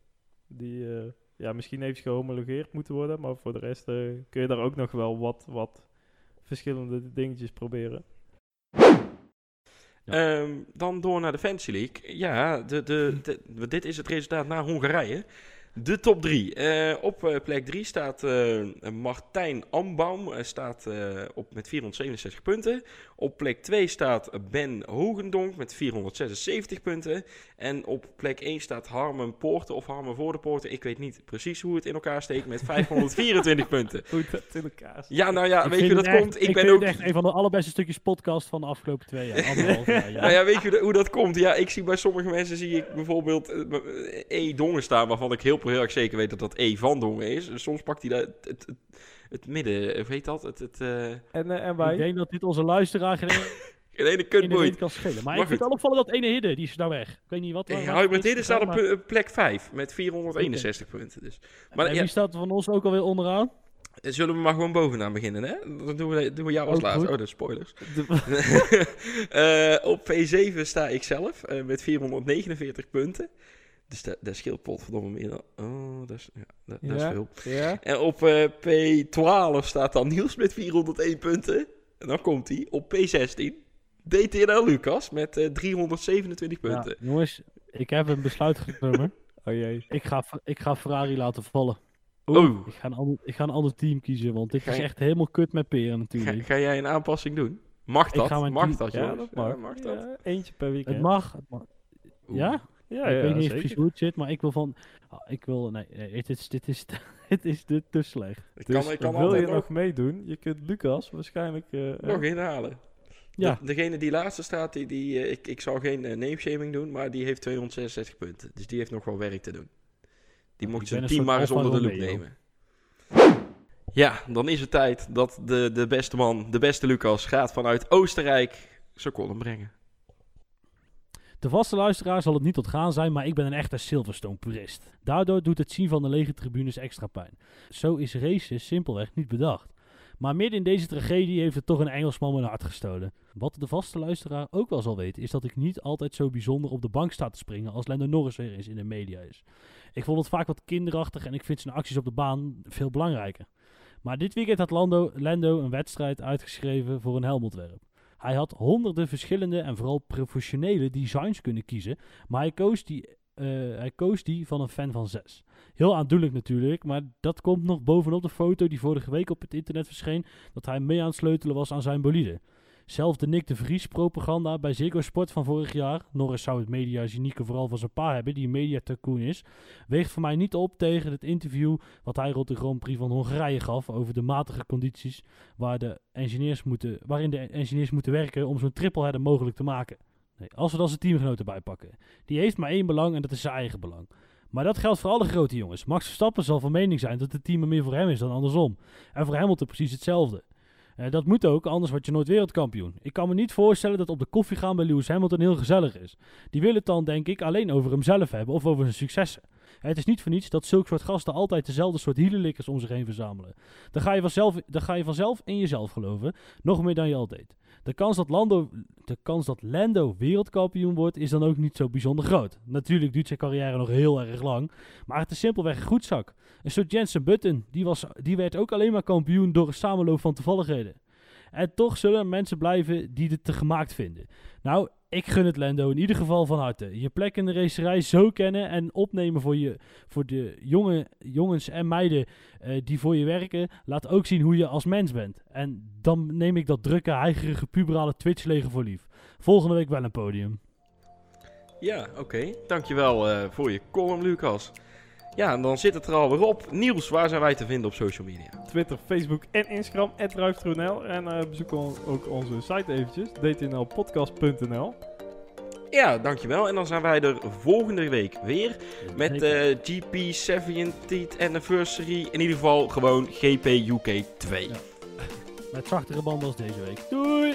B: Die eh, ja, misschien even gehomologeerd moeten worden. Maar voor de rest kun je daar ook nog wel wat, wat verschillende dingetjes proberen.
A: Ehm, dan door naar de Fantasy League. Ja, de, de, de- dit is het resultaat na Hongarije. De top 3. op eh, plek 3 staat eh, Martijn Ambaum. eh, staat eh, op met 467 punten. Op plek 2 staat Ben Hogendonk met 476 punten. En op plek 1 staat Harmen Poorten of Harmen voor de Poorten. Ik weet niet precies hoe het in elkaar steekt met 524 punten.
B: Hoe dat in elkaar.
A: Ja, nou ja,
C: Ik
A: weet je hoe dat komt? Ik ben
C: vind
A: ook...
C: het echt een van de allerbeste stukjes podcast van de afgelopen twee jaar. Anderhalf jaar, ja.
A: Nou ja, weet je hoe dat- komt? Ja, ik zie bij sommige mensen zie ik bijvoorbeeld eh, E Dongen staan, waarvan ik heel, heel erg zeker weet dat dat E van Dongen is. Soms pakt hij dat, het, midden, eh, hoe heet dat? Het, het, eh
B: En, eh, en
C: Ik
B: wij?
C: denk dat dit onze luisteraar geen
A: geen ene
C: ene
A: kutboeit.
C: weet kan schelen. Maar,
A: Maar
C: ik vind het wel opvallend dat ene hidden, die is nou weg. Ik weet niet wat. waar-
A: Ja,
C: waar
A: Hubert
C: het is
A: Hidden staat op eh, plek 5 met 461 punten. Dus.
C: maar- en
A: ja,
C: wie staat van ons ook alweer onderaan?
A: zullen we maar gewoon bovenaan beginnen, hè? Dan doen we, doen we jou als
C: Ook
A: laatste.
C: goed.
A: Oh, dat is spoilers.
B: De-
A: Eh, op P7 sta ik zelf eh, met 449 punten. Dus dat, dat scheelt potverdomme meer dan... Oh, dat is, ja, dat, dat is veel.
B: ja?
A: En op eh, P12 staat dan Niels met 401 punten. En dan komt hij op P16. DTNL Lucas met eh, 327 punten.
C: Ja, jongens, ik heb een besluit genomen.
B: Oh jee.
C: ik, ga, ik ga Ferrari laten vallen.
A: Oeh.
C: Ik ga, een ander, ik ga een ander team kiezen, want dit
A: Ga
C: is
A: je-
C: echt helemaal kut met peren
A: Ga,
C: natuurlijk.
A: ga jij een aanpassing doen? Mag dat? mag
C: team-
A: dat,
B: Ja, dat mag.
A: Ja, mag dat?
B: Ja, eentje per weekend.
C: Het mag. Het mag. Ja?
B: Ja,
C: ik
B: ja,
C: weet niet
B: zeker.
C: precies hoe het zit, maar ik wil van... ah, ik wil... Nee, nee dit is, dit is, dit is te, te slecht.
A: Ik
B: Dus
A: kan, ik kan
B: wil
A: altijd
B: je
A: nog,
B: nog meedoen? Je kunt Lucas waarschijnlijk... eh, eh,
A: nog inhalen.
C: Ja.
A: De- degene die laatste staat, die, die, eh, ik, ik zal geen uh, nameshaming doen, maar die heeft 266 punten. Dus die heeft nog wel werk te doen. Die mocht zijn team maar eens onder de loep nemen. Ja, dan is het tijd dat de, de beste man, de beste Lucas, gaat vanuit Oostenrijk zijn column brengen.
C: De vaste luisteraar zal het niet ontgaan zijn, maar ik ben een echte Silverstone-purist. Daardoor doet het zien van de lege tribunes extra pijn. Zo is racen simpelweg niet bedacht. Maar midden in deze tragedie heeft het toch een Engelsman mijn hart gestolen. Wat de vaste luisteraar ook wel zal weten, is dat ik niet altijd zo bijzonder op de bank sta te springen als Lando Norris weer eens in de media is. Ik vond het vaak wat kinderachtig en ik vind zijn acties op de baan veel belangrijker. Maar dit weekend had Lando, Lando een wedstrijd uitgeschreven voor een helmontwerp. Hij had honderden verschillende en vooral professionele designs kunnen kiezen, maar hij koos die, eh, hij koos die van een fan van zes. Heel aandoenlijk natuurlijk, maar dat komt nog bovenop de foto die vorige week op het internet verscheen, dat hij mee aan het sleutelen was aan zijn bolide. Zelf de Nick de Vries propaganda bij Ziggo Sport van vorig jaar, Norris zou het media genieke vooral van zijn pa hebben, die media tycoon is, weegt voor mij niet op tegen het interview wat hij rond de Grand Prix van Hongarije gaf over de matige condities waar de engineers moeten, waarin de engineers moeten werken om zo'n triple header mogelijk te maken. Nee, als we dan zijn teamgenoten bijpakken. Die heeft maar één belang en dat is zijn eigen belang. Maar dat geldt voor alle grote jongens. Max Verstappen zal van mening zijn dat het team er meer voor hem is dan andersom. En voor Hamilton precies hetzelfde. Eh, dat moet ook, anders word je nooit wereldkampioen. Ik kan me niet voorstellen dat op de koffie gaan bij Lewis Hamilton heel gezellig is. Die willen het dan, denk ik, alleen over hemzelf hebben of over zijn successen. Het is niet voor niets dat zulke soort gasten altijd dezelfde soort hielenlikkers om zich heen verzamelen. Dan ga, je vanzelf, dan ga je vanzelf in jezelf geloven, nog meer dan je al deed. De kans, dat Lando, de kans dat Lando wereldkampioen wordt is dan ook niet zo bijzonder groot. Natuurlijk duurt zijn carrière nog heel erg lang, maar het is simpelweg een goed zak. Een soort Jensen Button, die, was, die werd ook alleen maar kampioen door een samenloop van toevalligheden. En toch zullen er mensen blijven die het te gemaakt vinden. Nou, ik gun het Lando in ieder geval van harte. Je plek in de racerij zo kennen en opnemen voor, je, voor de jonge, jongens en meiden eh, die voor je werken, laat ook zien hoe je als mens bent. En dan neem ik dat drukke, heigerige, puberale Twitch-leger voor lief. Volgende week wel een podium.
A: Ja, oké. Dankjewel eh voor je column, Lucas. Ja, en dan zit het er alweer op. Niels, waar zijn wij te vinden op social media?
B: Twitter, Facebook en Instagram, @ruiftruinl. En eh, bezoek on- ook onze site eventjes, dtnlpodcast.nl.
A: Ja, dankjewel. En dan zijn wij er volgende week weer met eh GP 70th Anniversary. In ieder geval gewoon GP UK 2.
C: Ja. Met zachtere banden als deze week. Doei!